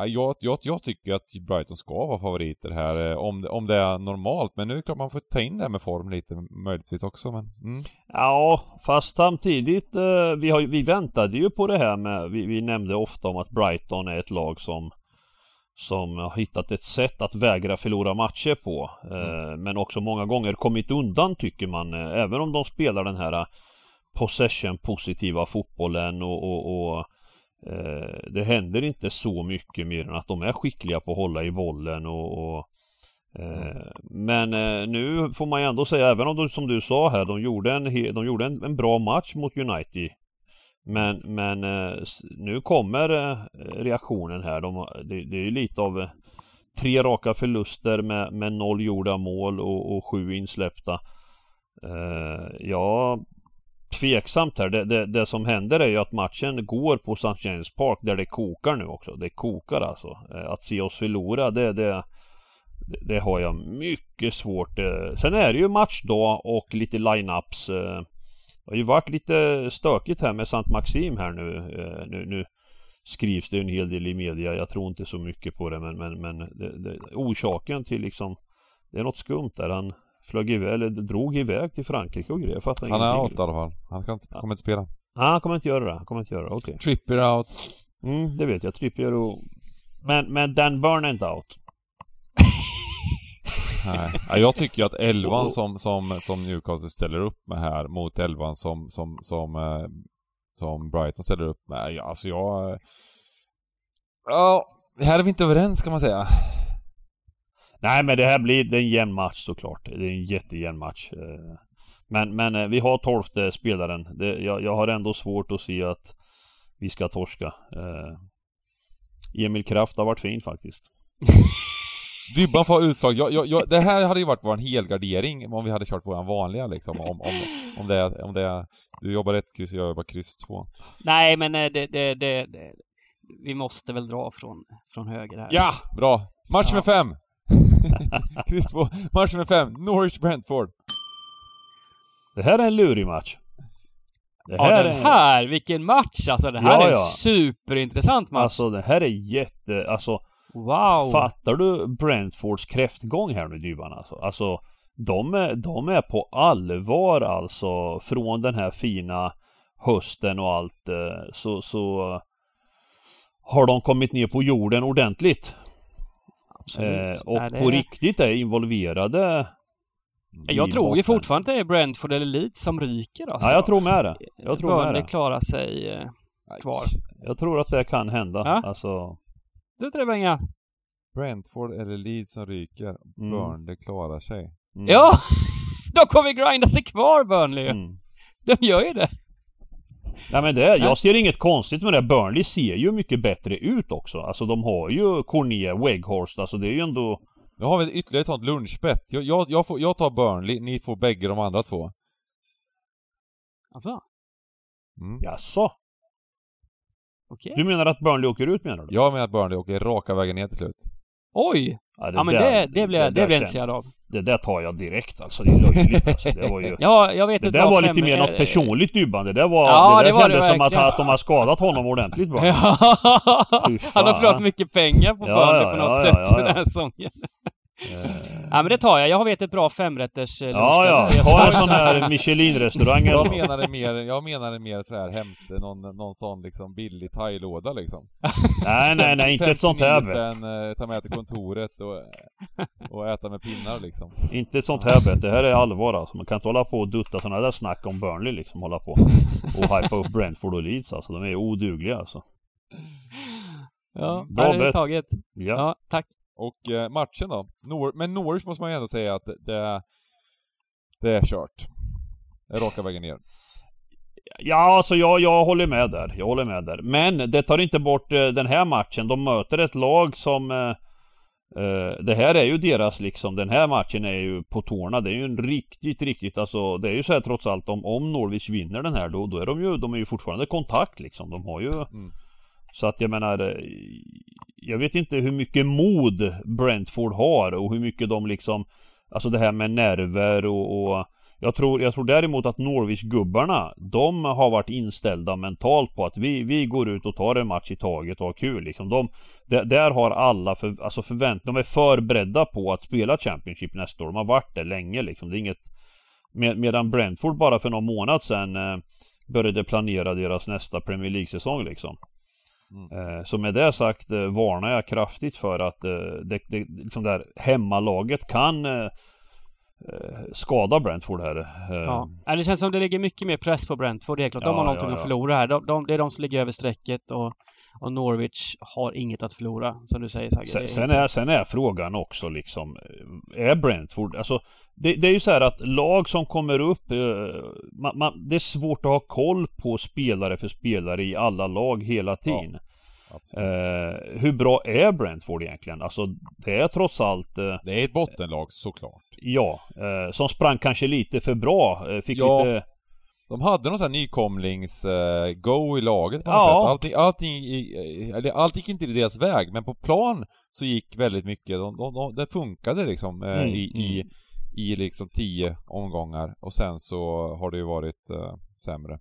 jag, jag, jag tycker att Brighton ska vara favoriter här eh, om om det är normalt. Men nu är det klart man får ta in det här med form lite möjligtvis också. Men, mm. Ja, fast samtidigt. Eh, vi, har, vi väntade ju på det här med. Vi, vi nämnde ofta om att Brighton är ett lag som som har hittat ett sätt att vägra förlora matcher på. Eh, mm. Men också många gånger kommit undan tycker man. Även om de spelar den här possession positiva fotbollen och, och, och Eh, det händer inte så mycket mer än att de är skickliga på att hålla i bollen och, och eh, Men eh, nu får man ju ändå säga, även om de, som du sa här, de gjorde en, de gjorde en, en bra match mot United Men, men nu kommer reaktionen här. De, det, det är lite av tre raka förluster med, med noll gjorda mål och, och sju insläppta. Ja, tveksamt här. Det, det, det, som händer är ju att matchen går på St. James Park där det kokar nu också. Det kokar alltså. Eh, att se oss förlora det, det, det har jag mycket svårt. Eh. Sen är det ju matchdag och lite lineups. Eh. Det har ju varit lite stökigt här med St. Maxim här nu. nu, nu skrivs det en hel del i media. Jag tror inte så mycket på det men, men, men det, det, orsaken till liksom Det är något skumt där. Han flög iväg, eller drog iväg till Frankrike och grejer. Jag fattar Han är out i alla fall. Han kan inte, kommer inte spela. Nej, han kommer inte göra det. Han kommer inte göra det. Okej. Okay. Trippier out. Mm, det vet jag. Trippier och... Men, men Dan Burn är inte out. Nej. Ja, jag tycker att elvan som, som, som Newcastle ställer upp med här mot elvan som, som, som, eh, som Brighton ställer upp med, ja, alltså jag... Ja, här är vi inte överens kan man säga. Nej men det här blir det är en jämn match såklart. Det är en jättejämn match. Eh, Men, men eh, vi har tolfte spelaren. Det, jag, jag har ändå svårt att se att vi ska torska. Eh, Emil Kraft har varit fin faktiskt. Dybban får utslag. Jag, jag, jag, det här hade ju varit vår helgardering om vi hade kört våran vanliga liksom. Om, om, om det, om det... Du jobbar ett kryss och jag jobbar kryss två. Nej, men det, det, det, det, vi måste väl dra från, från höger här. Ja! Bra! Match Ja. med fem! kryss två. Match med fem. Norwich Brentford. Det här är en lurig match. Det Ja, här den är, här, vilken match alltså! Det här Ja, är en ja. superintressant match. Alltså det här är jätte, alltså wow! Fattar du Brentfords kräftgång här nu Dybban alltså? Alltså de är, de är på allvar alltså från den här fina hösten och allt eh, så, så har de kommit ner på jorden ordentligt. Absolut. Eh, och Nej, det på är- riktigt är involverade. Jag tror ju fortfarande att det är Brentford eller Leeds som ryker alltså. Ja, jag tror med det. Jag tror med Burnley det. klarar sig eh, kvar. Jag tror att det kan hända. Ja. Alltså, Du tror det Benga? Brentford eller Leeds som ryker. Mm. Burnley klarar sig. mm, Ja! De kommer grinda sig kvar Burnley. Mm. De gör ju det. Nej men det, jag ser inget konstigt med det. Burnley ser ju mycket bättre ut också. Alltså de har ju Cornet, Weghorst, alltså det är ju ändå Nu har vi ytterligare ett sånt lunchbett. Jag, jag, jag, får, jag tar Burnley, ni får bägge de andra två. Alltså, Mm. Jaså? okej. Du menar att Burnley åker ut menar du? Jag menar att Burnley åker raka vägen ner till slut. Oj! Ja, Ja men där- det, det jag, det där blir jag intresserad av. Det där tar jag direkt alltså. Det är löjligt alltså. Det var ju... Ja, jag vet Det där var lite fem- mer något eh, personligt dybbande. Det var... Ja, det där det var det kändes som att, att de har skadat honom ordentligt bra. Ja, han har förlorat mycket pengar på Ja, ja, på något sätt ja, ja. den här säsongen. Eh, Ja men det tar jag. Jag vet ett bra femrätters eh, Ja, ja. Ta en sån här Michelin-restaurang Jag menade mer, jag menade mer så här hämta någon, någon sån liksom billig thailåda liksom. Nej, nej, nej. Inte ett sånt här. 59 vet. spänn, eh, ta med till kontoret och, och äta med pinnar liksom. Inte ett sånt här bett. Det här är allvar alltså. Man kan inte hålla på och dutta sådana där snack om Burnley liksom. Hålla på och hypa upp Brentford och Leeds alltså. De är odugliga alltså. Ja, Bra det är bett. taget. Ja. Ja, tack. Och eh, matchen då? Nor men Norwich måste man ju ändå säga att det, det, det är kört. Det är raka vägen ner. Ja, alltså jag, jag håller med där. Jag håller med där. Men det tar inte bort eh, den här matchen. De möter ett lag som eh, eh, Det här är ju deras liksom. Den här matchen är ju på tårna. Det är ju en riktigt, riktigt alltså. Det är ju så här trots allt om, om Norwich vinner den här då, då är de ju, de är ju fortfarande kontakt liksom. De har ju Mm. Så att jag menar Jag vet inte hur mycket mod Brentford har och hur mycket de liksom Alltså det här med nerver och, och jag tror, jag tror däremot att Norwich-gubbarna De har varit inställda mentalt på att vi, vi går ut och tar en match i taget och har kul liksom. De, där, där har alla för, alltså förvänt, De är förberedda på att spela Championship nästa år. De har varit där länge liksom. Det är inget med, Medan Brentford bara för någon månad sedan eh, Började planera deras nästa Premier League-säsong liksom. Eh, Så med det sagt eh, varnar jag kraftigt för att eh, det, det liksom där hemmalaget kan skada Brentford här. Ja. Det känns som det ligger mycket mer press på Brentford. Det är klart, de Ja, har någonting ja, att ja. förlora här. De, de, det är de som ligger över strecket och, och Norwich har inget att förlora, som du säger Sagge. Sen, är, sen är frågan också liksom eh, Är Brentford, alltså det, det är ju så här att lag som kommer upp eh, man, man, Det är svårt att ha koll på spelare för spelare i alla lag hela tiden. Absolut. Eh, hur bra är Brentford egentligen? Alltså det är trots allt eh, Det är ett bottenlag såklart. Ja, eh, som sprang kanske lite för bra. Eh, fick Ja. lite... De hade någon sån här nykomlings eh, i laget på något Ja. sätt. Allting, allting, eller allt gick inte i deras väg, men på plan så gick väldigt mycket. De, de, de, det funkade liksom eh, Mm, i, i, i liksom tio omgångar. Och sen så har det ju varit eh, sämre.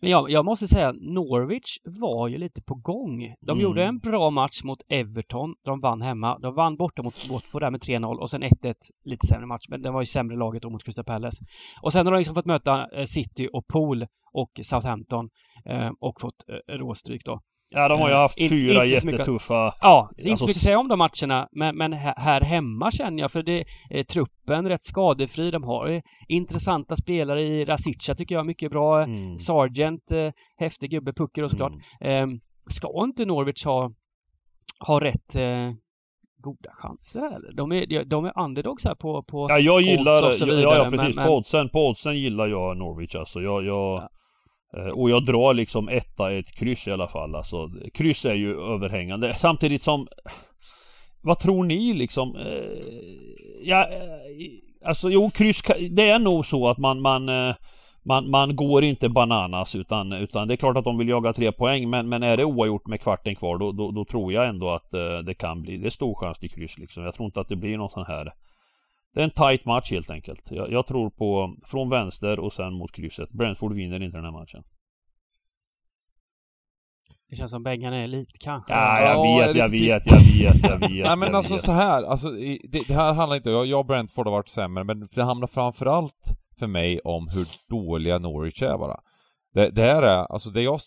Men jag, jag måste säga, Norwich var ju lite på gång. De Mm. gjorde en bra match mot Everton. De vann hemma. De vann borta mot Watford där med 3-0 och sen 1-1. Lite sämre match, men det var ju sämre laget då mot Crystal Palace. Och sen har de liksom fått möta eh, City och Pool och Southampton eh, och fått eh, råstryk då. Ja, de har ju Eh, haft in- fyra inte mycket- jättetuffa... Ja, är inte Alltså, så mycket att säga om de matcherna men, men här hemma känner jag för det är truppen rätt skadefri. De har eh, intressanta spelare i Rasica tycker jag mycket bra. Mm. Sargent, eh, häftig gubbe, Pucker och såklart. Mm. Eh, ska inte Norwich ha, ha rätt eh, goda chanser eller? De är, de är underdogs här på, på Ja, jag gillar... och så ja, vidare, ja, men- precis. men- På, oddsen, på oddsen gillar jag Norwich alltså. Jag... jag eh, Eh, och jag drar liksom etta, ett kryss i alla fall. Alltså, kryss är ju överhängande. Samtidigt som... Vad tror ni liksom? Eh, ja, eh, alltså jo, kryss Det är nog så att man, man man, man går inte bananas utan, utan det är klart att de vill jaga tre poäng men, men är det oavgjort med kvarten kvar då, då, då tror jag ändå att det kan bli, det är stor chans till kryss liksom. Jag tror inte att det blir någon sån här det är en tight match helt enkelt. Jag, jag tror på från vänster och sen mot krysset. Brentford vinner inte den här matchen. Det känns som Bengan är lite kanske. Ja, jag Ja, vet, lite jag vet, trist. jag vet, jag vet. Nej men jag alltså vet. så här, alltså det, det här handlar inte, jag, jag och Brentford har varit sämre, men det handlar framförallt för mig om hur dåliga Norwich är bara. Det, det här är, alltså det jag,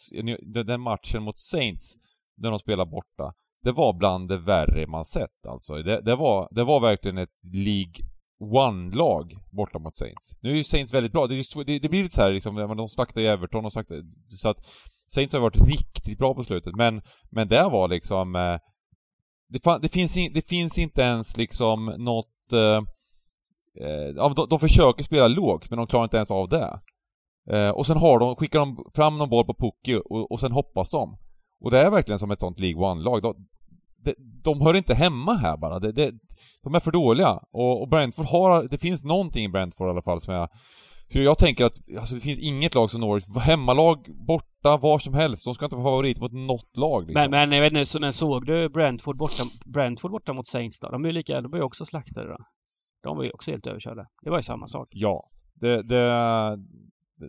den matchen mot Saints, när de spelar borta, det var bland det värre man sett alltså. Det, det var, det var verkligen ett League One-lag borta mot Saints. Nu är ju Saints väldigt bra, det, är det, det blir lite så här liksom, de slaktar ju Everton och slaktar, så att Saints har varit riktigt bra på slutet, men, men det var liksom eh, det, fan, det, finns in, det finns inte ens liksom något... Eh, eh, de, de försöker spela lågt, men de klarar inte ens av det. Eh, och sen har de, skickar de fram någon boll på Pucky och, och sen hoppas de. Och det är verkligen som ett sånt League One-lag. De, de, de hör inte hemma här bara. Det, de är för dåliga. Och, och Brentford har, det finns någonting i Brentford i alla fall som jag... Hur jag tänker att, alltså det finns inget lag som Norwich, hemmalag, borta, var som helst. De ska inte vara favorit mot något lag liksom. Men, men jag vet inte, men såg du Brentford borta, Brentford borta mot Saints då? De är ju lika, de är ju också slaktade då. De var ju också helt överkörda. Det var ju samma sak. Ja, det, det,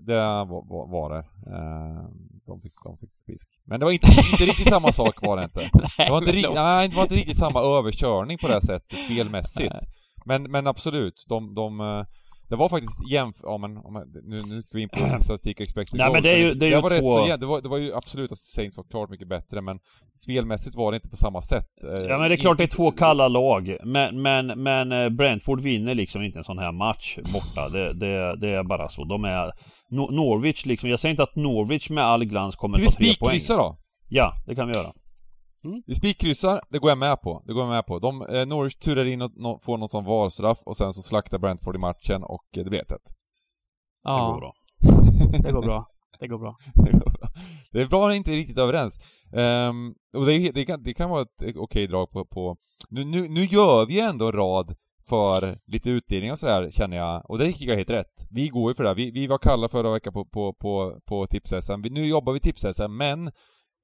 det var, var, var det. Eh, De fick, de fick pisk. Men det var inte, inte riktigt samma sak var det inte. Det var inte, ri- nej, det var inte riktigt samma överkörning på det här sättet spelmässigt. Men, men absolut, de, de eh, det var faktiskt jämf... Ja men, nu, nu ska vi in på statistik och expected Nej, men det är ju- det är ju var rätt två- så jämnt. det, var, det var ju absolut att Saints var klart mycket bättre men spelmässigt var det inte på samma sätt. Eh, Ja men det är klart det är två kalla lag. Men, men, men Brentford vinner liksom inte en sån här match borta. Det, det, det är bara så. De är... No- Norwich liksom. Jag säger inte att Norwich med all glans kommer Ska vi ta tre poäng. spikkryssa då? Ja, det kan vi göra. Vi spikkryssar, det går jag med på. Det går jag med på. De, eh, Norwich turar in och no, får någon sån valstraff och sen så slaktar Brentford i matchen och eh, det blir 1-1. Det går Ja, bra. det går bra. Det går bra. det är bra att inte är riktigt överens. Ehm, och det, det, kan, det kan vara ett okej drag på... på nu, nu, nu gör vi ju ändå rad för lite utdelning och sådär, känner jag. Och det gick jag helt rätt. Vi går ju för det. Vi, vi var kalla förra veckan på, på, på, på tips-SM. Nu jobbar vi tips-SM, men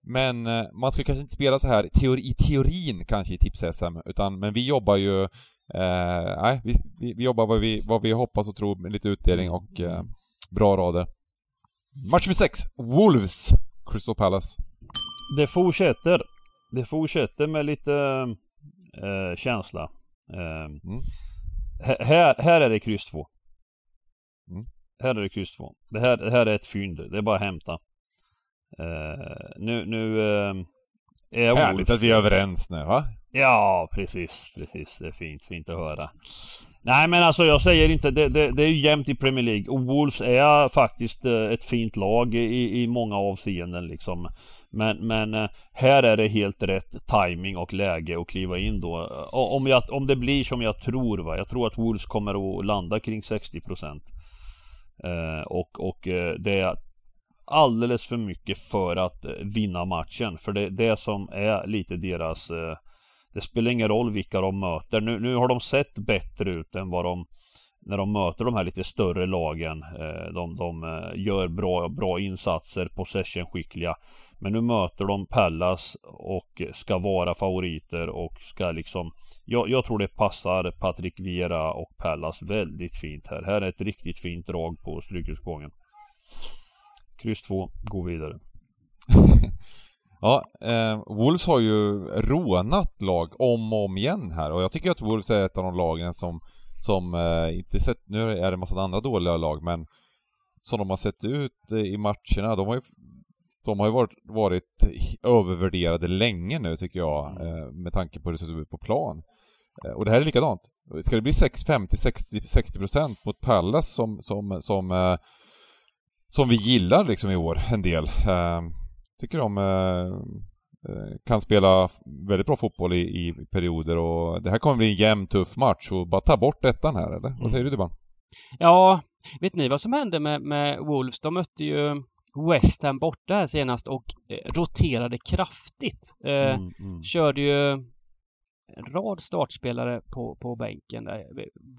men eh, man ska kanske inte spela så här teori, i teorin kanske i tips-SM, utan men vi jobbar ju... Eh, nej, vi, vi, vi jobbar vad vi, vad vi hoppas och tror med lite utdelning och eh, bra rader. Match nummer 6. Wolves. Crystal Palace. Det fortsätter. Det fortsätter med lite eh, känsla. Eh, Mm. här- här, är det kryss 2. Mm. Här är det kryss 2. Det här, det här är ett fynd. Det är bara att hämta. Eh, nu, nu eh, är Härligt Wolves- att vi är överens nu, va? Ja, precis, precis. Det är fint, fint att höra. Nej men alltså jag säger inte, det, det, det är ju jämnt i Premier League och Wolves är faktiskt eh, ett fint lag i, i många avseenden liksom. Men, men eh, här är det helt rätt timing och läge att kliva in då. Eh, om, jag, om det blir som jag tror va. Jag tror att Wolves kommer att landa kring 60% eh, Och, och eh, det är alldeles för mycket för att vinna matchen. För det är det som är lite deras eh, Det spelar ingen roll vilka de möter. Nu, nu har de sett bättre ut än vad de när de möter de här lite större lagen. De, de gör bra, bra insatser, possession-skickliga. Men nu möter de Pallas och ska vara favoriter och ska liksom jag, jag tror det passar Patrik Vera och Pallas väldigt fint här. Här är ett riktigt fint drag på Strykersgången. Kryss 2, gå vidare. Ja, eh, Wolves har ju rånat lag om och om igen här och jag tycker att Wolves är ett av de lagen som, som eh, inte sett, nu är det en massa andra dåliga lag men som de har sett ut eh, i matcherna, de har ju de har ju varit, varit övervärderade länge nu tycker jag, Mm. eh, med tanke på hur det ser ut på plan. Eh, Och det här är likadant. Ska det bli 6, 50, 60, 60 procent mot Pallas som, som, som, eh, som vi gillar liksom i år, en del. Tycker de kan spela väldigt bra fotboll i, i perioder och det här kommer bli en jämn, tuff match och bara ta bort ettan här eller? Vad säger du Dybban? Ja, vet ni vad som hände med, med Wolves? De mötte ju West Ham borta här senast och eh, roterade kraftigt. Eh, Mm, mm. Körde ju en rad startspelare på, på bänken där.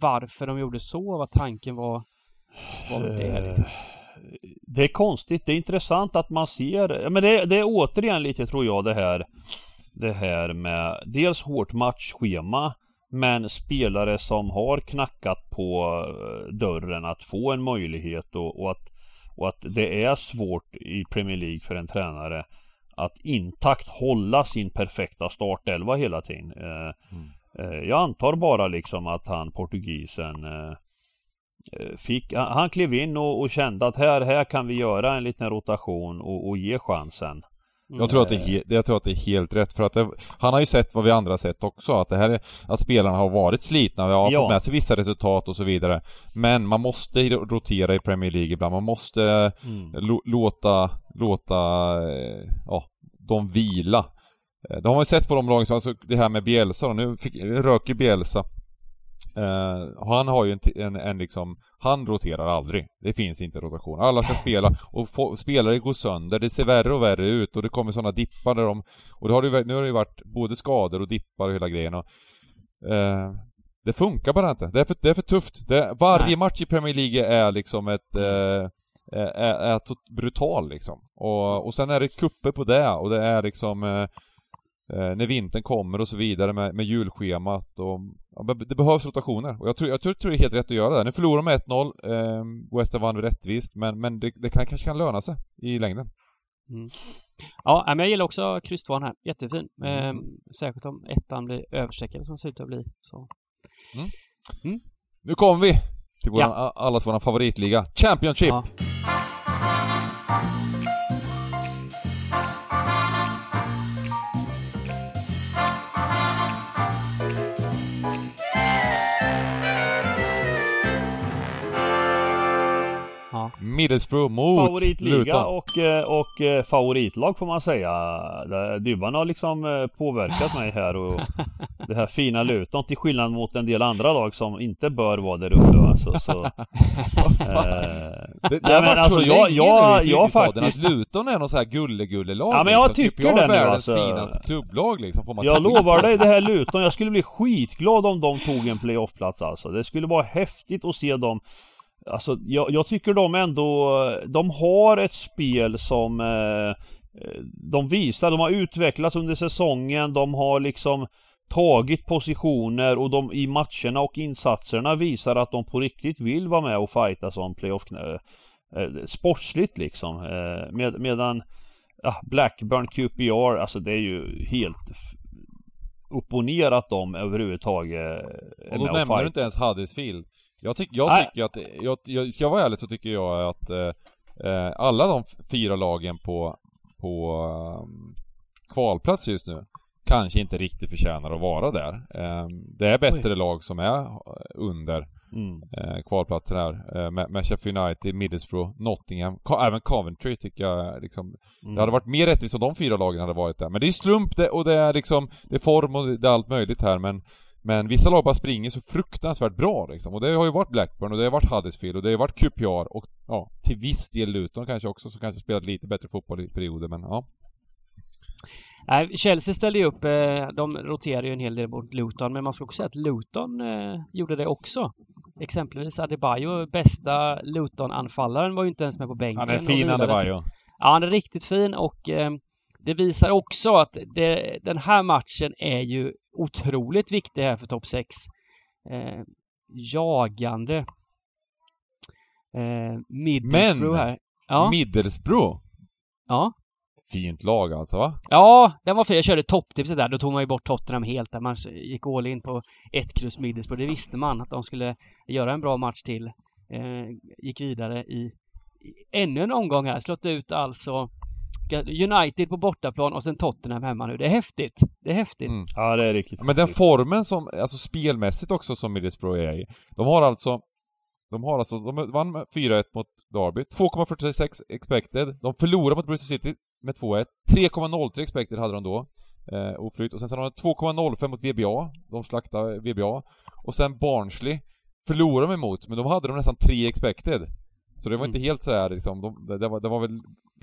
Varför de gjorde så, vad tanken var, var det liksom. Eh, Det är konstigt, det är intressant att man ser, men det, det är återigen lite tror jag det här Det här med dels hårt matchschema men spelare som har knackat på dörren att få en möjlighet och, och, att, och att det är svårt i Premier League för en tränare att intakt hålla sin perfekta startelva hela tiden. Eh, Mm. eh, Jag antar bara liksom att han portugisen eh, fick, han han klev in och, och kände att här, här kan vi göra en liten rotation och, och ge chansen. Mm. Jag tror, att det är he- jag tror att det är helt rätt för att det, han har ju sett vad vi andra har sett också att det här är, att spelarna har varit slitna, vi har Ja. fått med sig vissa resultat och så vidare. Men man måste ro- rotera i Premier League ibland, man måste Mm. låta, låta, eh, ja, dem vila. Eh, Det har man ju sett på de lagen, alltså det här med Bielsa då, nu fick, röker Bielsa. Eh, han har ju en, en, en liksom, han roterar aldrig. Det finns inte rotation. Alla ska spela och få, spelare går sönder. Det ser värre och värre ut och det kommer sådana dippar där de, och det har det, nu har det ju varit både skador och dippar och hela grejen och, eh, det funkar bara inte. Det är för, det är för tufft. Det, varje Nej. match i Premier League är liksom ett eh, är, är tot- brutal liksom. Och, och sen är det kupper på det och det är liksom eh, eh, när vintern kommer och så vidare med, med julschemat och ja, det behövs rotationer. Och jag tror, jag tror, tror det är helt rätt att göra det. Nu förlorar de med 1-0, eh, West Ham vann rättvist, men, men det, det kan, kanske kan löna sig i längden. Ja, men jag gillar också kryss här. Jättefin. Mm. Eh, särskilt om ettan blir överstreckad som det ser ut att bli. Så. Nu kommer vi till våran, Ja. allas våran favoritliga, Championship! Ja. Middlesbrough mot Favoritliga Luton. och, eh, och eh, favoritlag får man säga. Dybban har liksom eh, påverkat mig här och det här fina Luton till skillnad mot en del andra lag som inte bör vara där uppe. va. Så, eh, Det, det Nej, har men varit alltså, så jag- länge jag- nu i jag faktiskt- att Luton är någon sån här gulle-gullelag Ja, men jag liksom. tycker jag det är nu, världens alltså. finaste klubblag liksom, får man Jag lovar dig det här Luton, jag skulle bli skitglad om de tog en playoffplats alltså. Det skulle vara häftigt att se dem Alltså jag, jag tycker de ändå, de har ett spel som eh, eh, de visar, de har utvecklats under säsongen, de har liksom tagit positioner och de i matcherna och insatserna visar att de på riktigt vill vara med och fighta som playoff eh, eh, sportsligt liksom. Eh, med, medan ja, Blackburn QPR, alltså det är ju helt upp och ner att de överhuvudtaget är Och då med och nämner du inte ens Huddersfield. Jag, tyck, jag Nej. tycker att, jag, jag, ska jag vara ärlig så tycker jag att eh, eh, alla de fyra lagen på, på um, kvalplats just nu kanske inte riktigt förtjänar att vara där. Eh, det är bättre lag som är eh, under Mm. eh, kvalplatsen här. Eh, med, med Sheffield United, Middlesbrough, Nottingham, även Coventry tycker jag liksom Mm. det hade varit mer rättvist om de fyra lagen hade varit där. Men det är slump det, och det är liksom, det är form och det är allt möjligt här men men vissa lag bara springer så fruktansvärt bra liksom. Och det har ju varit Blackburn och det har varit Huddersfield och det har varit QPR och ja, till viss del Luton kanske också som kanske spelat lite bättre fotboll i perioder men ja. Nej, Chelsea ställde ju upp, eh, de roterade ju en hel del mot Luton, men man ska också säga att Luton eh, gjorde det också. Exempelvis Adebayo, bästa Luton-anfallaren, var ju inte ens med på bänken. Han är fin. Adebayo. Ja, han är riktigt fin och eh, det visar också att det, den här matchen är ju otroligt viktig här för topp 6. Eh, jagande eh, Middlesbrough här. Ja, Middlesbrough. ja. Fint lag alltså va? Ja, den var fin. Jag körde topptipset där. Då tog man ju bort Tottenham helt. Där man gick all in på ett kryss Middlesbrough. Det visste man att de skulle göra en bra match till. Eh, gick vidare i, i ännu en omgång här. Slått ut alltså United på bortaplan och sen Tottenham hemma nu. Det är häftigt. Det är häftigt. Mm. Ja, det är riktigt. Men den formen som, alltså spelmässigt också som Middlesbrough är i. De har alltså de har alltså, de vann med 4-1 mot Derby, 2,46 expected. De förlorade mot Bristol City med 2-1. 3,03 expected hade de då. Eh, oflyt. Och sen så har de 2,05 mot VBA. De slaktade VBA. Och sen Barnsley förlorade de emot, men då hade de nästan 3 expected. Så det var mm. inte helt sådär liksom, de, det, var, det var väl...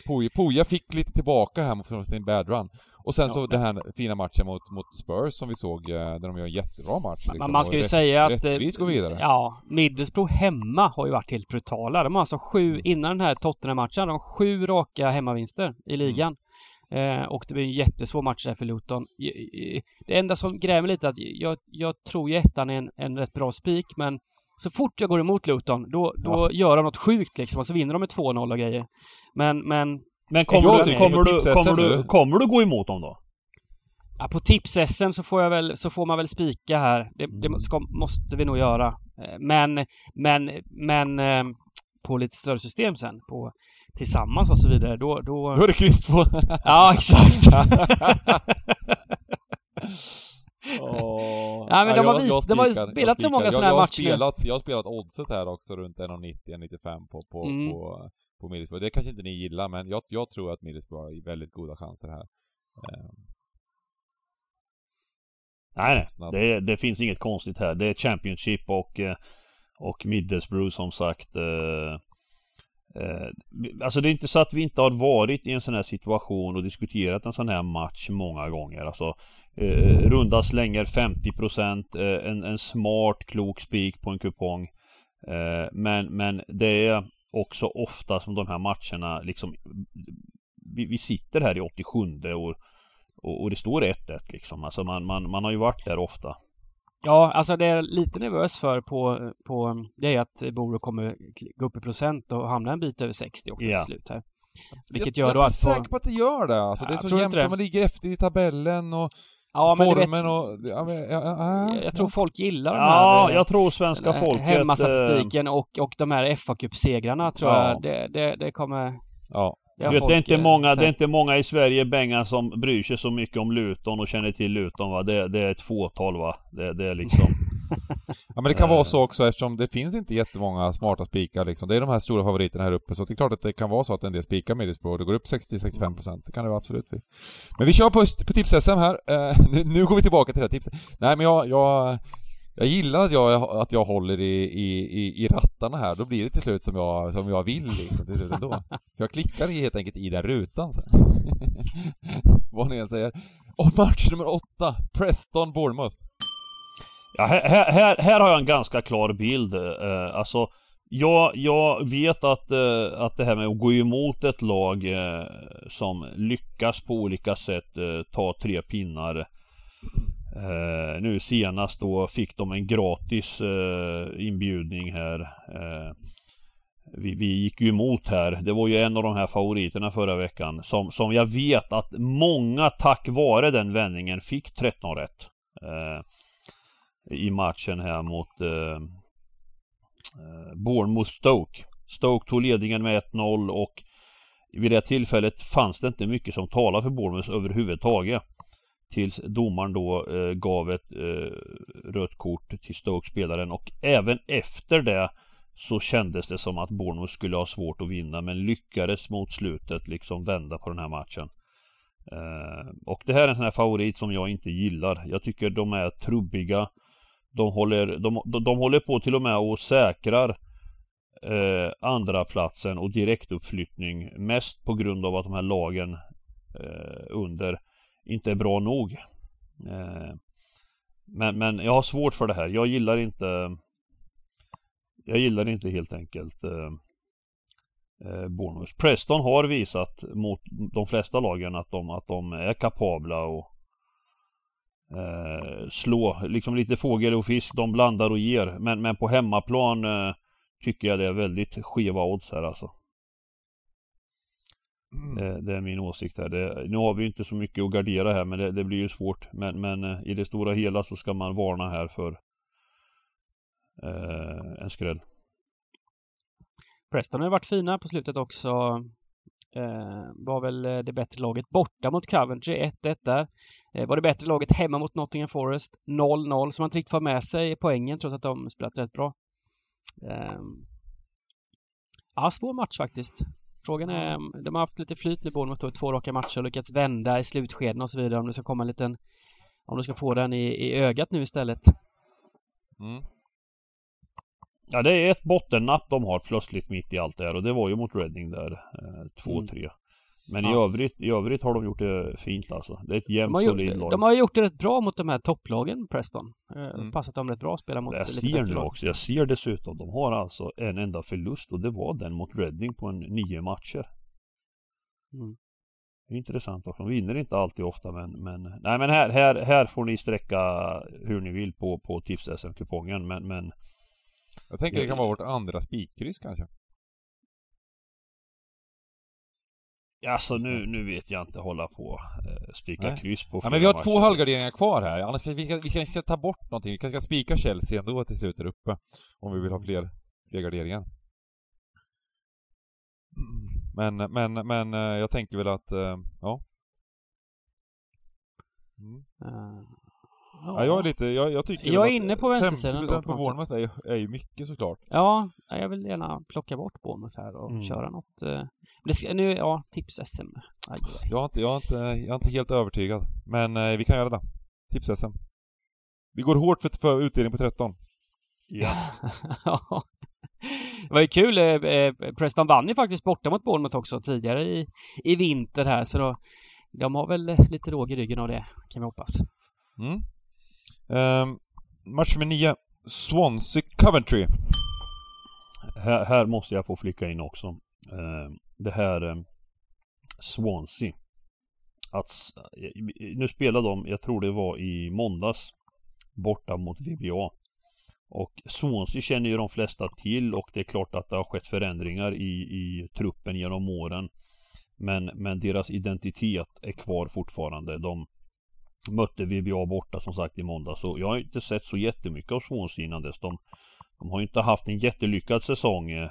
Poja, Poja fick lite tillbaka här från sin bad run. Och sen ja. så den här fina matchen mot, mot Spurs som vi såg, eh, där de gör en jättebra match. Liksom. Man ska ju rätt, säga att... Rättvist går vidare. Ja, Middlesbrough hemma har ju varit helt brutala. De har alltså sju, mm. innan den här Tottenham-matchen, de har sju raka hemmavinster i mm. ligan. Mm. Eh, och det blir en jättesvår match där för Luton. Det enda som grämer lite är att jag, jag tror ju ettan är en, en rätt bra spik men så fort jag går emot Luton, då, då ja. gör de något sjukt liksom och så vinner de med 2-0 och grejer. Men, men... Men kommer, du, kommer, du, kommer, du, kommer du gå emot dem då? Ja, på tips-SM så får jag väl, så får man väl spika här. Det, det ska, måste vi nog göra. Eh, men, men, men eh, på lite större system sen, på tillsammans och så vidare, då... Då, då är det kryss på! ja, exakt! Oh. Ja, men de, har, vis, de har spelat så många sådana här matcher spelat, Jag har spelat oddset här också runt 1,90-1,95 på, på, mm. på, på Middlesbrough. Det kanske inte ni gillar, men jag, jag tror att Middlesbrough har väldigt goda chanser här. Um. Nej, nej. Det, det, finns inget konstigt här. Det är Championship och, eh, och Middlesbrough som sagt. Eh, Eh, alltså det är inte så att vi inte har varit i en sån här situation och diskuterat en sån här match många gånger. Alltså eh, runda slänger 50% eh, en, en smart klok spik på en kupong. Eh, men, men det är också ofta som de här matcherna liksom vi, vi sitter här i 87 och, och, och det står 1-1 liksom. Alltså man, man, man har ju varit där ofta. Ja, alltså det är lite nervös för på, på det är att Boro kommer gå upp i procent och hamna en bit över 60 också ja. till slut här. Vilket jag, gör då att... Jag är inte säker på att det gör det. Alltså, det är så jämnt, man ligger efter i tabellen och Ja, men formen vet, och... Ja, men, ja, ja, jag tror folk gillar de Ja, jag tror svenska folket... Hemmastatistiken och, och de här fa segrarna tror jag. Det, det, det kommer... Ja. Det, vet, det, är inte många, det är inte många i Sverige, Bengan, som bryr sig så mycket om Luton och känner till Luton va. Det, det är ett fåtal va. Det, det är liksom... ja men det kan vara så också eftersom det finns inte jättemånga smarta spikar liksom. Det är de här stora favoriterna här uppe. Så det är klart att det kan vara så att en del spikar Middlesbrough och det går upp 60-65%. Det kan det vara absolut. Men vi kör på, på tips-SM här. Uh, nu går vi tillbaka till det här tipset. Nej men jag, jag jag gillar att jag, att jag håller i, i, i rattarna här, då blir det till slut som jag, som jag vill liksom till slut ändå. Jag klickar helt enkelt i den rutan sen. Vad ni än säger. Och match nummer åtta, Preston Bournemouth. Ja, här, här, här har jag en ganska klar bild. Uh, alltså, jag, jag vet att, uh, att det här med att gå emot ett lag uh, som lyckas på olika sätt ta tre pinnar Eh, nu senast då fick de en gratis eh, inbjudning här. Eh, vi, vi, gick ju emot här. Det var ju en av de här favoriterna förra veckan. Som, som jag vet att många tack vare den vändningen fick 13 rätt. Eh, I matchen här mot eh, eh Bournemouth Stoke. Stoke tog ledningen med 1-0 och vid det tillfället fanns det inte mycket som talade för Bournemouth överhuvudtaget. Tills domaren då eh, gav ett eh, rött kort till Stoke-spelaren och även efter det så kändes det som att Bournemouth skulle ha svårt att vinna men lyckades mot slutet liksom vända på den här matchen. Eh, och det här är en sån här favorit som jag inte gillar. Jag tycker de är trubbiga. De håller, de, de, de håller på till och med och säkrar eh, andra platsen och direktuppflyttning mest på grund av att de här lagen eh, under inte är bra nog. Eh, men, men jag har svårt för det här. Jag gillar inte Jag gillar inte helt enkelt eh, eh, Bournemouth. Preston har visat mot de flesta lagen att de, att de är kapabla och eh, slå liksom lite fågel och fisk. De blandar och ger. Men, men på hemmaplan eh, tycker jag det är väldigt skeva odds här alltså. Mm. Det, det, är min åsikt här. Det, nu har vi inte så mycket att gardera här men det, det blir ju svårt. Men, men, eh, i det stora hela så ska man varna här för eh, en skräll. Preston har varit fina på slutet också. Eh, var väl det bättre laget borta mot Coventry, 1-1 där. Eh, var det bättre laget hemma mot Nottingham Forest, 0-0, så man inte riktigt får med sig poängen trots att de spelat rätt bra. Eh, ja, svår match faktiskt. Frågan är, de har haft lite flyt nu Bournemouth då i två raka matcher och lyckats vända i slutskeden och så vidare. Om det ska komma en liten, om du ska få den i, i ögat nu istället. Mm. Ja det är ett bottennapp de har plötsligt mitt i allt det här och det var ju mot Reading där, eh, 2-3. Mm. Men ja. i, övrigt, i övrigt har de gjort det fint alltså. Det är ett jämnt solid lag. De har gjort det rätt bra mot de här topplagen, Preston. Eh, mm. Passat dem rätt bra att spela mot Jag ser nu också, jag ser dessutom, de har alltså en enda förlust och det var den mot Reading på en nio matcher. Mm. Det är intressant också. De vinner inte alltid ofta men, men nej men här, här, här får ni sträcka hur ni vill på, på tips SM-kupongen men, men Jag tänker det kan vara vårt andra spikkryss kanske. Alltså nu, nu vet jag inte hålla på eh, spika kryss på ja, men vi har matcher. två halvgarderingar kvar här. Annars vi, ska, vi ska, ska ta bort någonting. Vi kanske ska spika Chelsea ändå till slut där uppe. Om vi vill ha fler, fler garderingar. Men, men, men eh, jag tänker väl att, eh, ja. Mm. Uh, ja. jag är lite, jag, jag tycker Jag är inne på vänstersidan 50% på Bournemouth är, ju, är ju mycket såklart. Ja, jag vill gärna plocka bort Bournemouth här och mm. köra något. Det ska, nu, ja, tips-SM. Jag, är inte, jag, är inte, jag är inte helt övertygad. Men eh, vi kan göra det. Tips-SM. Vi går hårt för, för utdelning på 13. Ja. det var ju kul. Eh, Preston vann ju faktiskt borta mot Bournemouth också tidigare i, i vinter här så då, de har väl lite råg i ryggen av det kan vi hoppas. Mm. Um, match med nio. Swansea Coventry. Här, här, måste jag få flicka in också. Uh, det här eh, Swansea. Att, eh, nu spelar de, jag tror det var i måndags, borta mot VBA. Och Swansea känner ju de flesta till och det är klart att det har skett förändringar i, i truppen genom åren. Men, men deras identitet är kvar fortfarande. De mötte VBA borta som sagt i måndag så jag har inte sett så jättemycket av Swansea innan dess. De, de har ju inte haft en jättelyckad säsong eh,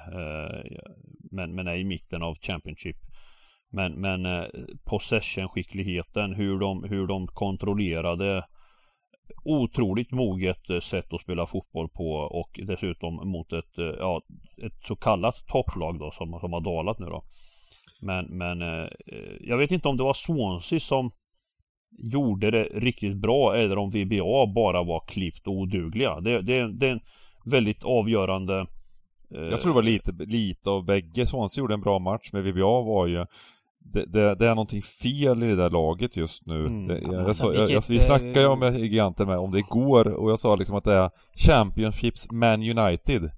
men, men är i mitten av Championship. Men, men eh, possession-skickligheten, hur de, hur de kontrollerade otroligt moget eh, sätt att spela fotboll på och dessutom mot ett, eh, ja, ett så kallat topplag då som, som har dalat nu då. Men, men jag vet inte om det var Swansea som gjorde det riktigt bra eller om VBA bara var klippt och odugliga. Det, det, det väldigt avgörande eh... Jag tror det var lite, lite av bägge. Swansea gjorde en bra match men VBA var ju det, det, det, är någonting fel i det där laget just nu. Mm. Det, jag, jag, jag, jag, vi snackade ju om giganten med om det går och jag sa liksom att det är Championships Man United.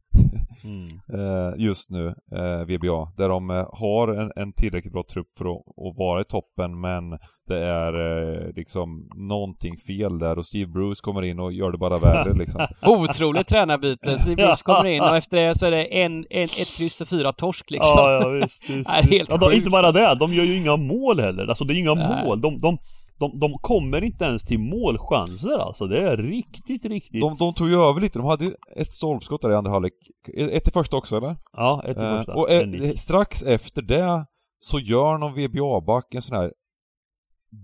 Mm. Eh, just nu, eh, VBA. Där de eh, har en, en, tillräckligt bra trupp för att, att vara i toppen men det är liksom någonting fel där och Steve Bruce kommer in och gör det bara värre liksom. Otroligt tränarbyte. Steve Bruce kommer in och efter det så är det en, en, ett kryss och fyra torsk liksom. Ja, ja visst. visst, visst. Helt ja, inte bara det, de gör ju inga mål heller. Alltså det är inga Nej. mål. De, de, de, de kommer inte ens till målchanser alltså. Det är riktigt, riktigt... De, de tog ju över lite. De hade ett stolpskott där i andra halvlek. Ett i första också eller? Ja, ett i eh, första. Eh, och eh, strax efter det så gör någon VBA-back en sån här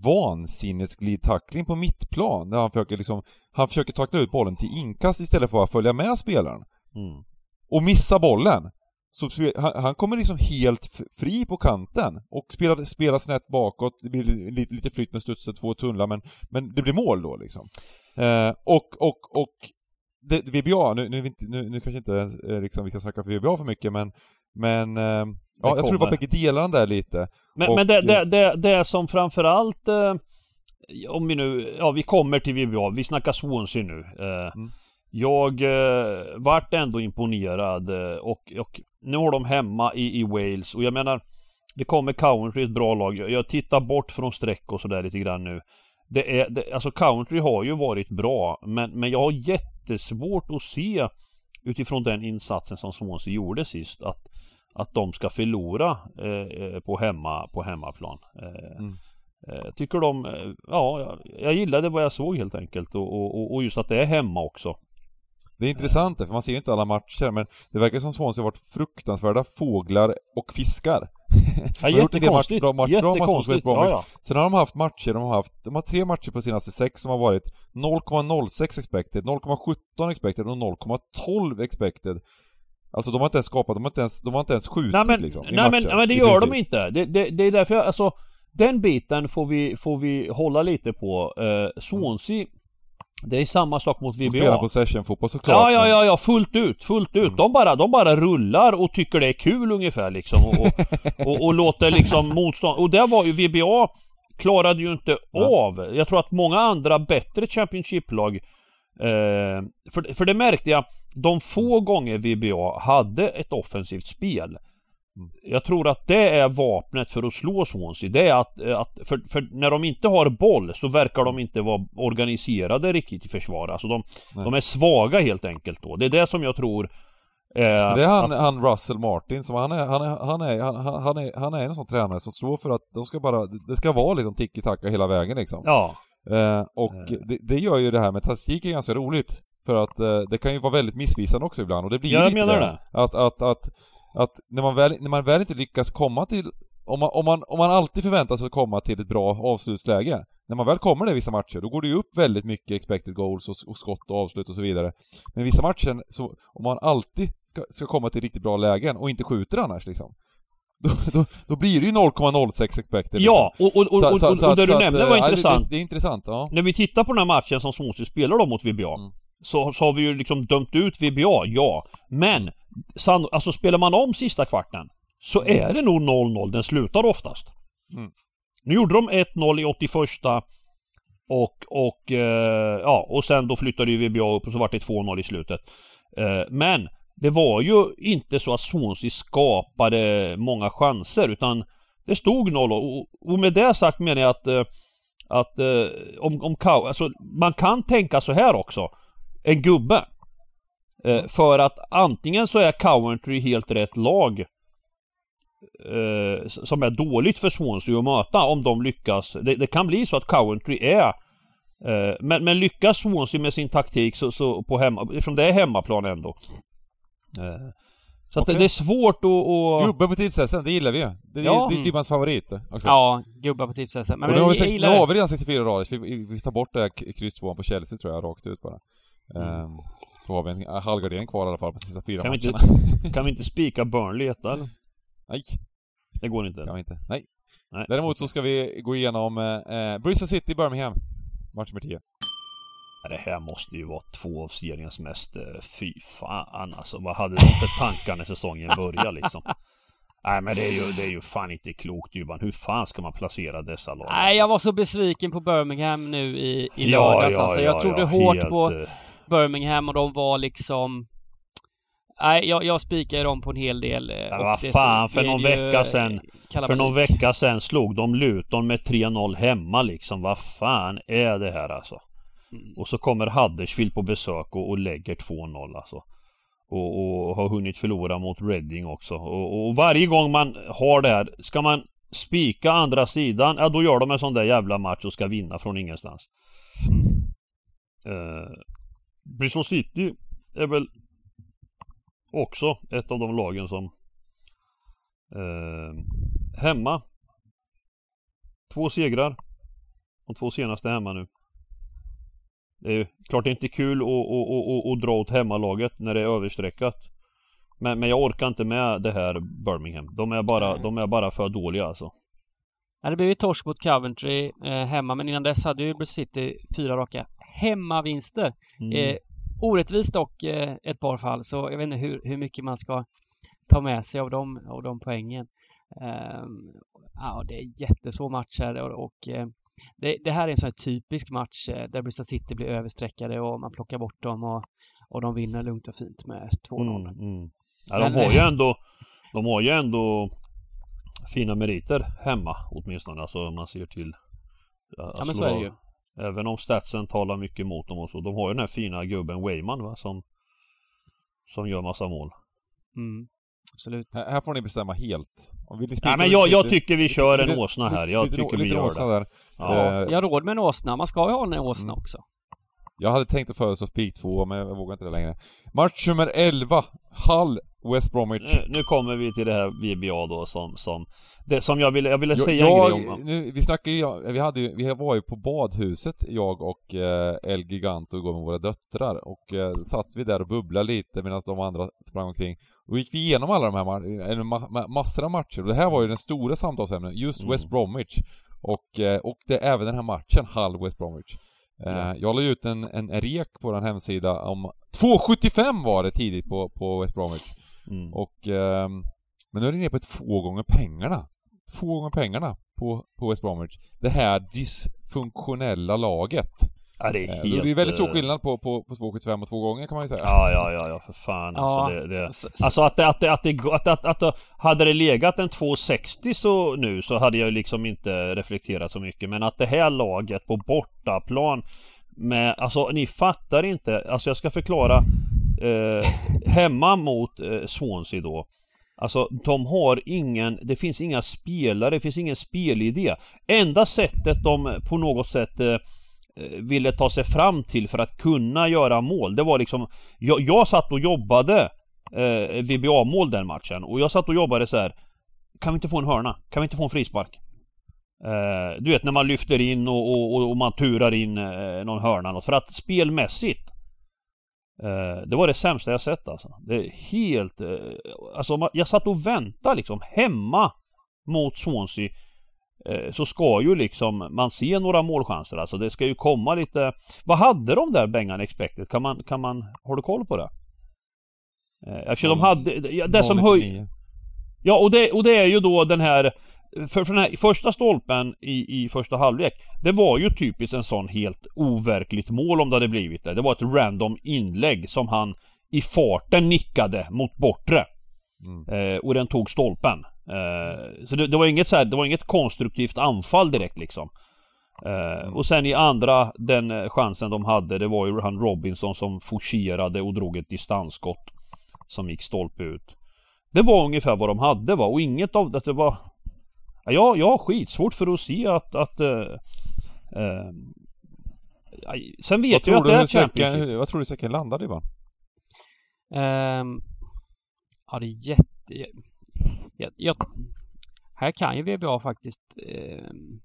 vansinnesglidtackling på mittplan. Där han försöker liksom, han försöker tackla ut bollen till inkast istället för att följa med spelaren. Mm. Och missa bollen. Så han, han kommer liksom helt fri på kanten och spelar, spelar snett bakåt, det blir lite, lite flytt med studsen, två tunnlar men, men det blir mål då liksom. Eh, och, och, och det, VBA, nu, nu, nu, nu kanske inte eh, liksom, vi ska snacka för VBA för mycket men, men eh, ja, jag tror det var bägge delarna där lite. Men, och, men det, det, det, det som framförallt eh, om vi nu, ja vi kommer till VBA, vi snackar Swansea nu. Eh, mm. Jag eh, vart ändå imponerad eh, och, och nu har de hemma i, i Wales och jag menar Det kommer Coventry ett bra lag. Jag tittar bort från streck och sådär lite grann nu. Det är, det, alltså Coventry har ju varit bra men, men jag har jättesvårt att se utifrån den insatsen som Swansea gjorde sist att, att de ska förlora eh, eh på, hemma, på hemmaplan. Eh, mm. eh, tycker de, eh, ja jag, jag gillade vad jag såg helt enkelt och, och, och just att det är hemma också. Det är intressant för man ser ju inte alla matcher men det verkar som Swansea har varit fruktansvärda fåglar och fiskar. Ja, de har gjort en del match, jättekonstigt. bra, bra Jättekonstigt. Ja, ja. Sen har de haft matcher, de har haft, de har tre matcher på senaste sex som har varit 0,06 expected, 0,17 expected och 0,12 expected. Alltså de har inte ens skapat, de har inte ens, de har inte ens skjutit Nej men, liksom, nej, men, matchen, men det i gör de inte. Det, det, det är därför jag, alltså Den biten får vi, får vi hålla lite på. Eh, Swansea Det är samma sak mot De spelar VBA. possession-fotboll såklart. Ja, ja, ja, ja, fullt ut, fullt ut. Mm. De, bara, de bara rullar och tycker det är kul ungefär liksom och, och, och, och låter liksom motstånd... Och där var ju VBA klarade ju inte Ja. av. Jag tror att många andra bättre Championship-lag eh, för, för det märkte jag, de få gånger VBA hade ett offensivt spel. Jag tror att det är vapnet för att slå Swansea. Det är att, att för, för när de inte har boll så verkar de inte vara organiserade riktigt i försvar. Alltså de, de är svaga helt enkelt då. Det är det som jag tror eh, det är han, att, han Russell Martin som han är, han är, han är, han, han- han är, han är en sån tränare som står för att de ska bara, det ska vara liksom tiki-taka hela vägen liksom. Ja, Eh, och Eh. det, det gör ju det här med statistik är ganska roligt. För att eh, det kan ju vara väldigt missvisande också ibland och det blir Jag lite menar det. det. Att, att, att, att när, man väl, när man väl inte lyckas komma till om man, om, man, om man alltid förväntar sig att komma till ett bra avslutsläge När man väl kommer det i vissa matcher, då går det ju upp väldigt mycket expected goals och, och skott och avslut och så vidare Men i vissa matcher, så om man alltid ska, ska komma till riktigt bra lägen och inte skjuter annars liksom Då, då, då blir det ju 0,06 expected ja och, och, och, Så- och, så- och, så och det du nämnde eh, var det- intressant. Det, det är intressant, ja När vi tittar på den här matchen som Swansea spelar då mot VBA Mm. Så, så har vi ju liksom dömt ut VBA, ja. Men san, alltså spelar man om sista kvarten så är det nog 0-0 den slutar oftast. Mm. Nu gjorde de 1-0 i 81 och, och, eh, ja, och sen då flyttade ju VBA upp och så var det 2-0 i slutet. Eh, men det var ju inte så att Swansea skapade många chanser utan det stod 0 och, och med det sagt menar jag att, eh, att eh, om, om alltså man kan tänka så här också. En gubbe. Eh, för att antingen så är Coventry helt rätt lag eh, som är dåligt för Swansea att möta om de lyckas. Det, det kan bli så att Coventry är eh, men, men lyckas Swansea med sin taktik så, så på hemma, eftersom det är hemmaplan ändå. Eh, så att Okej. det, det är svårt att... att Gubbe på tipset det gillar vi ju. Det är Ja. det är Dibbans favorit också. Ja, gubbar på tipset. Men, och nu har, vi sex, nu det. har vi redan 64 rader, så vi, vi tar bort det här kryss tvåan på Chelsea tror jag, rakt ut bara. Mm. Ehm, så har vi en halvgardering kvar i alla fall på sista fyra Kan vi matcherna. inte- Kan vi inte spika Burnley etta eller? Nej, Det går inte. kan vi inte. Nej. Nej. Däremot så ska vi gå igenom eh, eh, Bristol City, Birmingham. Match nummer 10. Det här måste ju vara två av seriens mest, eh, fy fan alltså. Vad hade de för tankar när säsongen började liksom? Nej men det är ju, det är ju fan inte klokt Dybban. Hur fan ska man placera dessa lag? Nej, jag var så besviken på Birmingham nu i, i Ja, lördags ja, alltså. ja, Jag trodde ja, hårt helt, på eh, Birmingham och de var liksom... Nej, jag, jag spikade dem på en hel del. eh, Ja, och vad fan, så för någon vecka eh, sedan- För någon vecka sedan slog de Luton med 3-0 hemma liksom. Vad fan är det här alltså? Mm. Och så kommer Huddersfield på besök och, och lägger 2-0 alltså. Och, och har hunnit förlora mot Reading också. Och, och varje gång man har det här, ska man spika andra sidan, ja då gör de en sån där jävla match och ska vinna från ingenstans. Eh, Bristol City är väl också ett av de lagen som eh, hemma. Två segrar. De två senaste hemma nu. Det är ju klart det är inte kul att, att, att, att, att dra åt hemmalaget när det är överstreckat. Men, men jag orkar inte med det här Birmingham. De är bara, de är bara för dåliga alltså. Ja, det blev ju torsk mot Coventry eh, hemma, men innan dess hade ju Bristol City fyra raka hemmavinster. mm. Eh, orättvist dock eh, ett par fall, så jag vet inte hur, hur mycket man ska ta med sig av de, av de poängen. Ehm, ja, det är jättesvår match här och, och eh, det, det här är en sån här typisk match eh, där Bristol City blir överstreckade och man plockar bort dem och, och de vinner lugnt och fint med 2-0. Mm, mm. Ja, de har ju ändå De har ju ändå Fina meriter hemma åtminstone alltså man ser till Ja, men så är det ju. Även om statsen talar mycket emot dem och så De har ju den här fina gubben Weyman va som Som gör massa mål Mm, absolut. Här, här får ni bestämma helt. Om vill ni Nej men jag, jag tycker vi kör en lite- åsna här. Jag lite- tycker vi gör åsna det. Där. Ja. Eh, Jag råd med en åsna. Man ska ju ha en åsna Mm. också. Jag hade tänkt att föreslå spik 2 men jag vågar inte det längre. Match nummer 11. Hull West Bromwich. Nu, nu kommer vi till det här VBA då som, som det som jag ville, jag ville säga jag, en grej om. Nu, vi snackade ju, vi hade ju, vi var ju på badhuset, jag och eh, El Giganto igår med våra döttrar och eh, satt vi där och bubblade lite medan de andra sprang omkring. Och gick vi igenom alla de här ma ma massor av matcher och det här var ju den stora samtalsämnet, just Mm. West Bromwich. Och, eh, och det, även den här matchen, Hull West Bromwich. Ja. Jag la ut en, en rek på den hemsida om 2,75 var det tidigt på, på West Bromwich. Mm. Och, ehm, men nu är det nere på två gånger pengarna. Två gånger pengarna på, på West Bromwich. Det här dysfunktionella laget. Ja, det är Eh, helt... det är väldigt stor eh, skillnad på, på, på 2,75 och två gånger kan man ju säga. Ja, ja, ja, ja för fan Ja. alltså det, det... Alltså att det, att det, att det, att, att, att, att hade det legat en 260 så nu så hade jag liksom inte reflekterat så mycket men att det här laget på bortaplan med, alltså ni fattar inte, alltså jag ska förklara eh, hemma mot eh, Swansea då Alltså de har ingen, det finns inga spelare, det finns ingen spelidé. Enda sättet de på något sätt eh, eh ville ta sig fram till för att kunna göra mål, det var liksom Jag, jag satt och jobbade eh, VBA-mål den matchen och jag satt och jobbade så här. Kan vi inte få en hörna? Kan vi inte få en frispark? Eh, du vet när man lyfter in och, och, och man turar in eh, någon hörna något. För att spelmässigt det var det sämsta jag sett alltså. Det är helt eh, Alltså jag satt och väntade liksom hemma Mot Swansea eh, Så ska ju liksom man se några målchanser alltså. Det ska ju komma lite Vad hade de där Bengan expected? Kan man, kan man Har du koll på det? Eh, Eftersom de hade Det som höj 0,99. Ja och det, och det är ju då den här för, för den här första stolpen i, i första halvlek Det var ju typiskt en sån helt overkligt mål om det hade blivit det. Det var ett random inlägg som han i farten nickade mot bortre. Mm. Eh, och den tog stolpen. Eh, så det, det var inget så här, det var inget konstruktivt anfall direkt liksom. Eh, och sen i andra, den chansen de hade, det var ju han Robinson som forcerade och drog ett distansskott. Som gick stolpe ut. Det var ungefär vad de hade va, och inget av det, det var... Ja, jag, jag har skitsvårt för att se att... att eh, eh, aj, sen Vad vet jag att det är Championship. vad tror du säcken landade Ivan? Ehm, ja, det är jätte... Jag, jag, här kan ju VBA faktiskt... Um,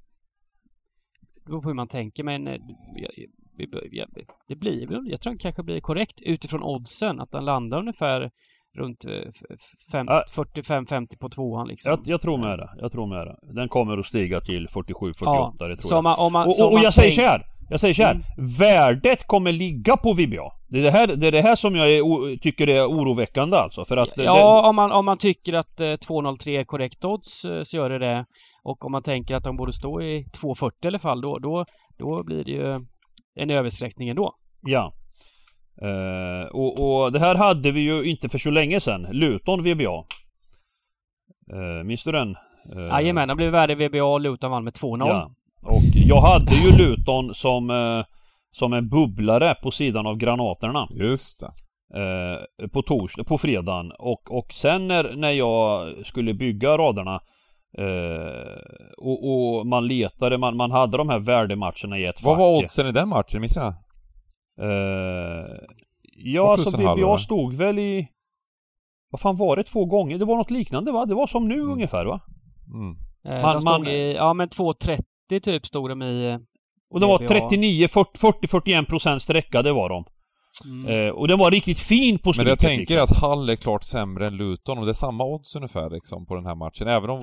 det beror på hur man tänker men eh, jag, det blir jag tror det kanske blir korrekt utifrån oddsen att den landar ungefär runt eh, f- fem- Ja. 45-50 på tvåan liksom. Jag, jag tror med det. Jag tror med det. Den kommer att stiga till 47-48 Ja, det tror jag. man, om man, Och, och, och jag säger tänk- så här. Jag säger så här. Mm. Värdet kommer ligga på VBA. Det är det här, det är det här som jag är, tycker är oroväckande alltså. För att det- Ja, om man, om man tycker att eh, 203 är korrekt odds eh, så gör det det. Och om man tänker att de borde stå i 240 i alla fall då, då, då blir det ju en översträckning ändå. Ja. Eh, och, och det här hade vi ju inte för så länge sedan. Luton VBA. Uh, minns du den? Uh, Jajamän, de blev värde VBA och Luton vann med 2-0. Ja. Och jag hade ju Luton som, eh, som en bubblare på sidan av granaterna. Just det. eh, på torsdag, på fredagen och, och sen när, när jag skulle bygga raderna eh, och, och man letade, man, man hade de här värdematcherna i ett Vad fack. var oddsen i den matchen, missade jag? Eh, ja, alltså va? VBA stod väl i Vad fan var det två gånger? Det var något liknande va? Det var som nu Mm. ungefär va? Mm. Eh, Man- man- i, ja men 2.30 typ stod de i. eh, Och det var VBA. 39, 40, 40 41 procent sträcka det var de. Mm. Eh, och den var riktigt fin på Men stryket jag tänker liksom. att Hull är klart sämre än Luton och det är samma odds ungefär liksom på den här matchen. Även om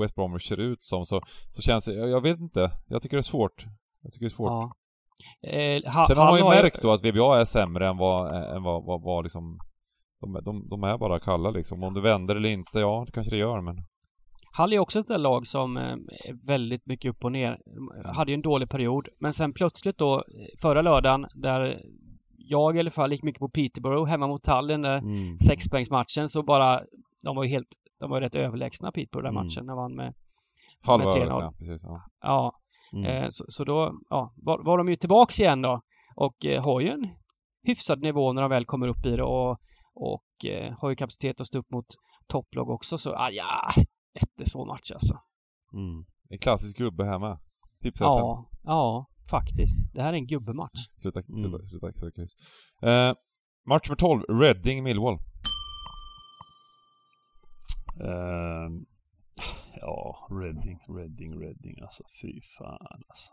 West Bromwich ser ut som så, så känns det, jag, jag vet inte. Jag tycker det är svårt. Jag tycker det är svårt. Ja. Eh, ha, Sen har man ju märkt då att VBA är sämre än vad, än vad, vad, vad liksom de, de, de är bara kalla liksom. Om det vänder eller inte, ja det kanske det gör men... Hull är också ett där lag som eh, är väldigt mycket upp och ner. De hade ju en dålig period. Men sen plötsligt då, eh, förra lördagen, där jag i alla fall gick mycket på Peterborough hemma mot Tallinn, där Mm. sexpoängsmatchen, så bara, de var ju helt, de var ju rätt överlägsna Peterborough den Mm. matchen. De vann med, Halva Med 3-0. rörelsen, ja, precis. Ja. ja, Mm. eh, så, så då, ja, var, var de ju tillbaks igen då. Och eh, har ju en hyfsad nivå när de väl kommer upp i det och, och eh, har ju kapacitet att stå upp mot topplag också. Så, ah, ja, jättesvår match alltså. Mm. En klassisk gubbe här med. Tipset Ja, ja, faktiskt. Det här är en gubbematch. Sluta, Mm. sluta, sluta, sluta kryss. Eh, match nummer 12, Reading Millwall. Eh, ja, Reading, Reading, Reading alltså. Fy fan alltså.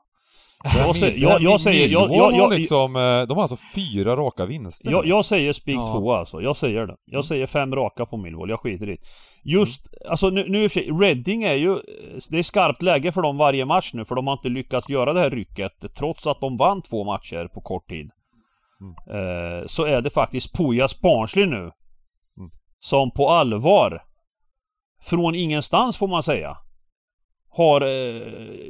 Jag säger, jag, jag säger, jag, jag, jag, liksom, eh, de har alltså fyra raka vinster. jag, jag säger spik Ja. två alltså. Jag säger det. Jag Mm. säger fem raka på Millwall. Jag skiter i det. Just, alltså nu, nu Reading är ju, det är skarpt läge för dem varje match nu för de har inte lyckats göra det här rycket trots att de vann två matcher på kort tid. Mm. Eh, så är det faktiskt Pujas Barnsley nu. Mm. Som på allvar, från ingenstans får man säga, har eh,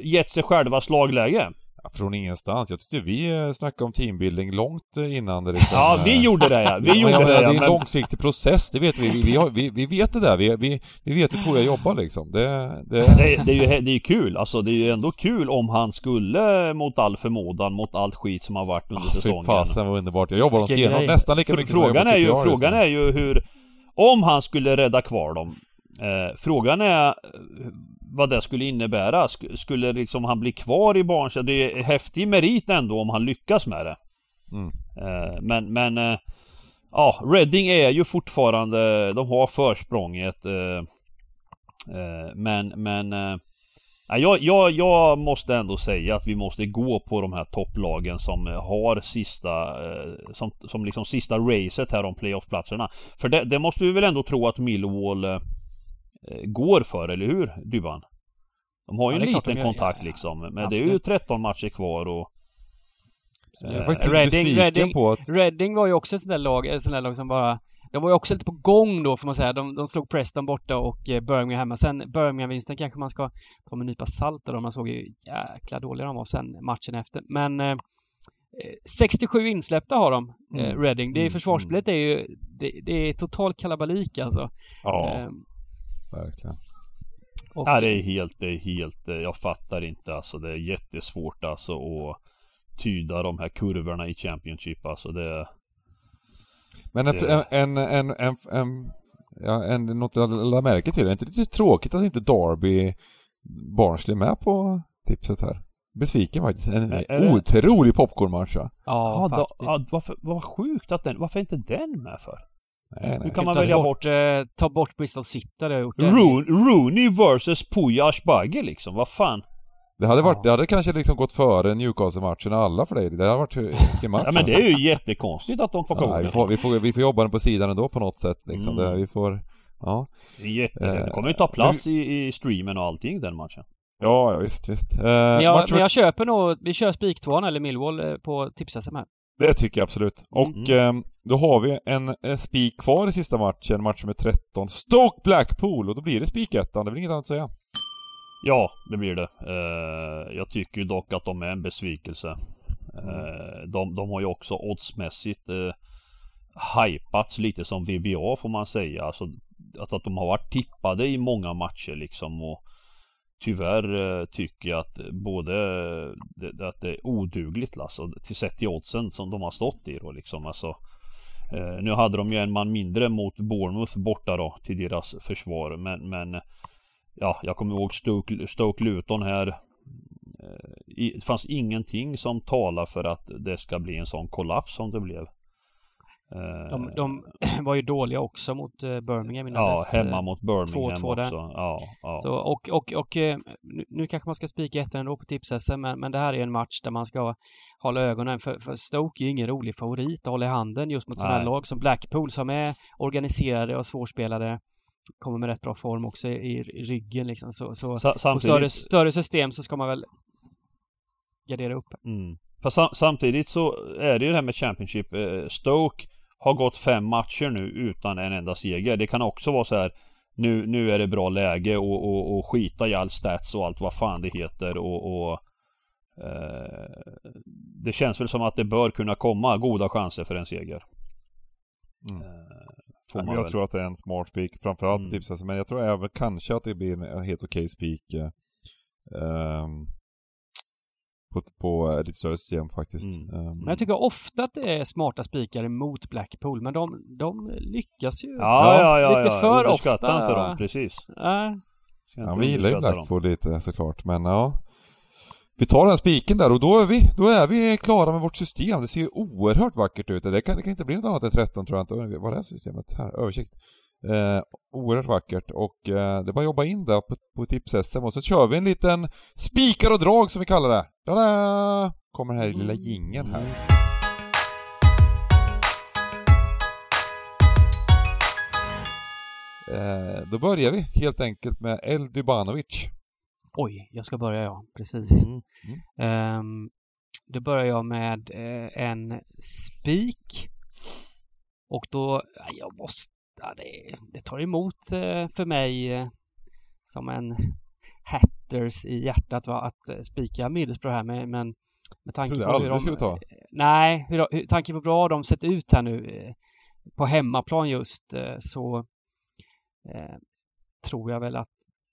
gett sig själva slagläge. Ja, från ingenstans. Jag tyckte vi eh, snackade om teambuilding långt eh, innan det liksom... Ja, eh, vi gjorde det ja. Vi Ja, gjorde jag det ja. Det är en Men, långsiktig process, det vet vi. Vi, vi, har, vi, vi vet det där. Vi, vi, vi vet hur Poja jobbar liksom. Det, det, det, det är ju det är kul. Alltså det är ju ändå kul om han skulle mot all förmodan, mot allt skit som har varit under Ah, Fy säsongen. fasen vad underbart. Jag jobbar de Vilken senare nästan lika mycket som jag Frågan är ju, just frågan är ju hur Om han skulle rädda kvar dem eh, Frågan är eh, vad det skulle innebära. Sk- Skulle liksom han bli kvar i Barnstad? Det är häftig merit ändå om han lyckas med det. Mm. Eh, men men eh, Ja, Reading är ju fortfarande, de har försprånget eh, eh, Men men ja, jag, jag, jag måste ändå säga att vi måste gå på de här topplagen som har sista som, som liksom sista racet här om playoffplatserna. För det, det måste vi väl ändå tro att Millwall går för, eller hur Dybban? De har ju Ja, en liten gör. kontakt Ja, ja. liksom. Men det är Absolut. ju 13 matcher kvar och Jag är eh, faktiskt lite Reading- på att... Reading var ju också ett sånt där lag, ett sånt där lag som bara de var ju också lite på gång då får man säga. De, de slog Preston borta och eh, Birmingham hemma. Sen Birmingham-vinsten kanske man ska ta med en nypa salt där. Man såg ju jäkla dåliga de var sen matchen efter. Men eh, eh, 67 insläppta har de, eh, Mm. Reading. Det är Mm, försvarsspelet är ju det, det är total kalabalik alltså. Ja, Eh, verkligen. och, Ja det är helt, det är helt, eh, jag fattar inte alltså. Det är jättesvårt alltså att tyda de här kurvorna i Championship alltså. Det, Men en, Det- en, en, en, en, ja, en, något jag lade märke till, är det inte lite tråkigt att inte Derby Barnsley är med på tipset här? Besviken faktiskt. En Är- är otrolig popcornmatch ja. ja, ja, då, faktiskt. ja, varför, vad sjukt att den, varför är inte den med för? Nej. Hur kan man ta välja bort, eh, ta bort Bristol City hade jag gjort. det. Roon, Rooney vs Puja Ashbagge liksom, vad fan? Det hade varit, Ja. det hade kanske liksom gått före Newcastle-matchen alla för dig. Det hade varit vilken match Ja men det alltså. är ju jättekonstigt att de plockar ja, bort vi, får, vi, får, vi får jobba den på sidan ändå på något sätt liksom. Mm. Det, vi får, ja. Det jätte, det Eh, kommer ju ta plats i, i streamen och allting den matchen. Ja, ja visst, visst. Eh, Men jag, match- men jag köper nog, vi kör spiktvåan eller Millwall eh, på tips-SM här. Det tycker jag absolut. Och Mm. eh, då har vi en, en spik kvar i sista matchen, match nummer 13. Stoke Blackpool, och då blir det spikettan, det är väl inget annat att säga. Ja, det blir det. Eh, jag tycker ju dock att de är en besvikelse. Eh, de, de har ju också oddsmässigt eh, hypats lite som VBA får man säga. Alltså att, att de har varit tippade i många matcher liksom. Och tyvärr eh, tycker jag att både det, att det är odugligt alltså, till sett till oddsen som de har stått i då liksom. Alltså, eh, nu hade de ju en man mindre mot Bournemouth borta då till deras försvar. Men, men ja, jag kommer ihåg Stoke, Stoke Luton här. Eh, det fanns ingenting som talar för att det ska bli en sån kollaps som det blev. Eh, De, de var ju dåliga också mot eh, Birmingham innan Ja, dess. hemma eh, mot Birmingham 2-2 där. också. Ja, ja. Så, och, och, och eh, nu, kanske man ska spika ettan ändå på tips men, men det här är en match där man ska hålla ögonen för, för Stoke är ju ingen rolig favorit att hålla i handen just mot sådana här lag som Blackpool som är organiserade och svårspelade. Kommer med rätt bra form också i, i ryggen liksom. Så, så Sa- på större, samtidigt, större system så ska man väl gardera upp. mm. Fast samtidigt så är det ju det här med Championship. Eh, Stoke har gått fem matcher nu utan en enda seger. Det kan också vara så här nu, nu är det bra läge och, och, och skita i all stats och allt vad fan det heter och, och eh, Det känns väl som att det bör kunna komma goda chanser för en seger. Mm. Eh, jag väl. tror att det är en smart spik, framförallt Mm. tipset. Men jag tror även kanske att det blir en helt okej spik eh, ehm, på, på lite större system faktiskt. Mm. Men jag tycker ofta att det är smarta spikar emot Blackpool men de, de lyckas ju. Ja, ja, ja. lite ja. för Underskatta ofta. inte dem, precis. Ska Ja, vi gillar ju underskatta dem. Blackpool lite såklart, men ja. Vi tar den spiken där och då är vi, då är vi klara med vårt system. Det ser ju oerhört vackert ut. Det kan, det kan inte bli något annat än 13 tror jag inte. Vad är systemet här? Översikt. Eh, oerhört vackert och eh, det är bara att jobba in det på, på tips-SM och så kör vi en liten spikar och drag som vi kallar det. Tada! Kommer här lilla jingeln här. Eh, då börjar vi helt enkelt med El Dubanovic. Oj, jag ska börja ja, precis. Mm. Um, då börjar jag med eh, en spik. Och då, ja, jag måste, ja, det, det tar emot eh, för mig eh, som en hatters i hjärtat va, att eh, spika Middlesbrough här med, men med tanke på hur de, ta. Nej, hur, hur, tanke på hur bra de sett ut här nu på hemmaplan just så eh, tror jag väl att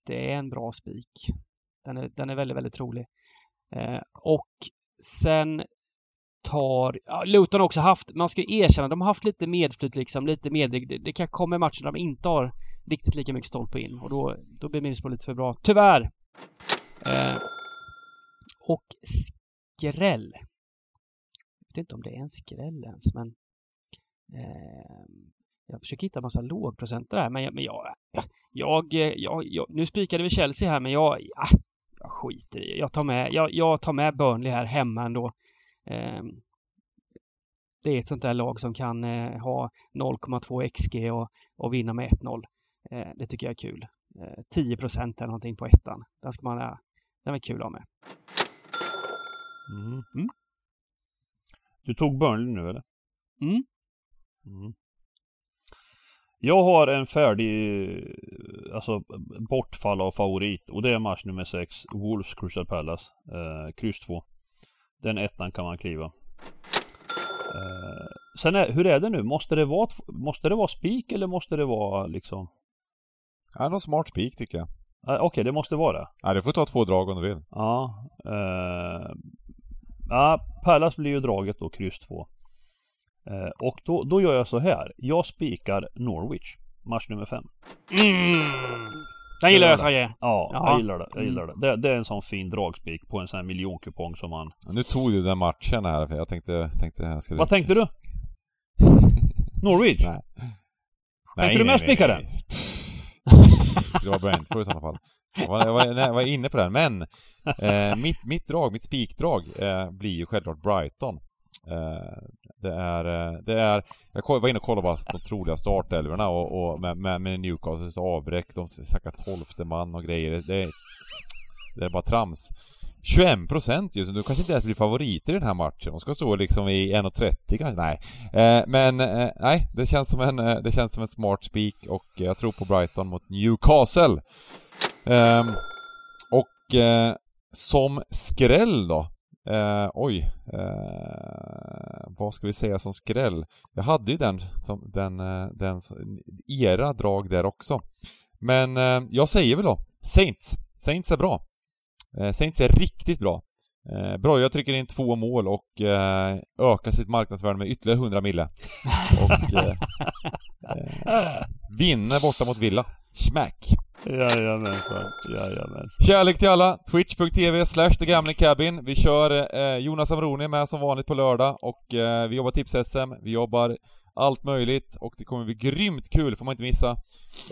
det är en bra spik. Den är, den är väldigt, väldigt trolig. Eh, och sen tar, ja, Luton har också haft, man ska ju erkänna, de har haft lite medflyt liksom, lite med Det, det kan komma matcher där de inte har riktigt lika mycket stolpe in och då, då blir Middlesbrough lite för bra. Tyvärr! Eh, och skräll. Jag vet inte om det är en skräll ens, men eh, jag försöker hitta en massa lågprocentare här, men jag, men jag, jag, jag, jag nu spikade vi Chelsea här, men jag, ja, jag skiter i det. Jag tar med, jag, jag tar med Burnley här hemma ändå. Eh, det är ett sånt där lag som kan eh, ha 0,2 XG och, och vinna med 1-0. Eh, det tycker jag är kul. Eh, 10 procent eller någonting på ettan. Den ska man, eh, den är kul att ha med. Mm. Mm. Du tog Burnley nu eller? Mm. Mm. Jag har en färdig, alltså bortfall av favorit och det är match nummer 6, Wolves Crystal Palace, eh, kryss 2. Den ettan kan man kliva. Eh, sen är, hur är det nu? Måste det vara, måste det vara spik eller måste det vara liksom? Ja, någon smart spik tycker jag. Eh, Okej, det måste vara det. Ja, du får ta två drag om du vill. Ja. Eh, ja, Palace blir ju draget då, kryss 2. Eh, och då, då gör jag så här. Jag spikar Norwich, match nummer 5. Mm. Den gillar jag Sagge. Ja, Ja. jag gillar det. Jag gillar det. det. Det är en sån fin dragspik på en sån här miljonkupong som man... Nu tog du den matchen här för jag tänkte, tänkte jag skulle... Vad tänkte du? Norwich? Nej. Tänkte du med spikare? nej. Det var Brentford i sådana fall. Jag var, jag, var, nej, jag var inne på den, men eh, mitt, mitt drag, mitt spikdrag eh, blir ju självklart Brighton. Eh, det är, eh, det är, jag var inne och kollade bara de troliga startelvorna och, och med, med, med Newcastles avbräck, de snackar tolfte man och grejer. Det är, det är bara trams. 21% just nu, du kanske inte ens blir favoriter i den här matchen. De ska stå liksom i 1.30 kanske, nej. Eh, men eh, nej, det känns som en, eh, det känns som en smart spik och jag tror på Brighton mot Newcastle. Ehm, och eh, som skräll då? Eh, oj, eh, vad ska vi säga som skräll? Jag hade ju den, som, den, eh, den, era drag där också. Men eh, jag säger väl då Saints. Saints är bra. Eh, Saints är riktigt bra. Eh, Broja trycker in två mål och eh, ökar sitt marknadsvärde med ytterligare 100 mille. Och eh, eh, vinner borta mot Villa. Smack! Jajamensan, jajamensan. Kärlek till alla! Twitch.tv slash Cabin. Vi kör eh, Jonas Amroni med som vanligt på lördag och eh, vi jobbar tips-SM, vi jobbar allt möjligt och det kommer bli grymt kul, får man inte missa.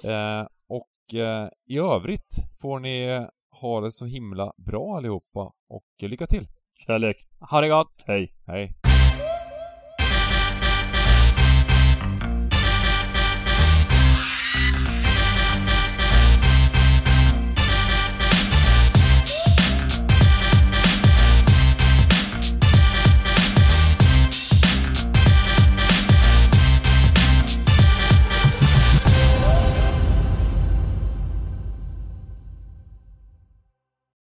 Eh, och eh, i övrigt får ni ha det så himla bra allihopa och lycka till! Kärlek. Ha det gott! Hej. Hej!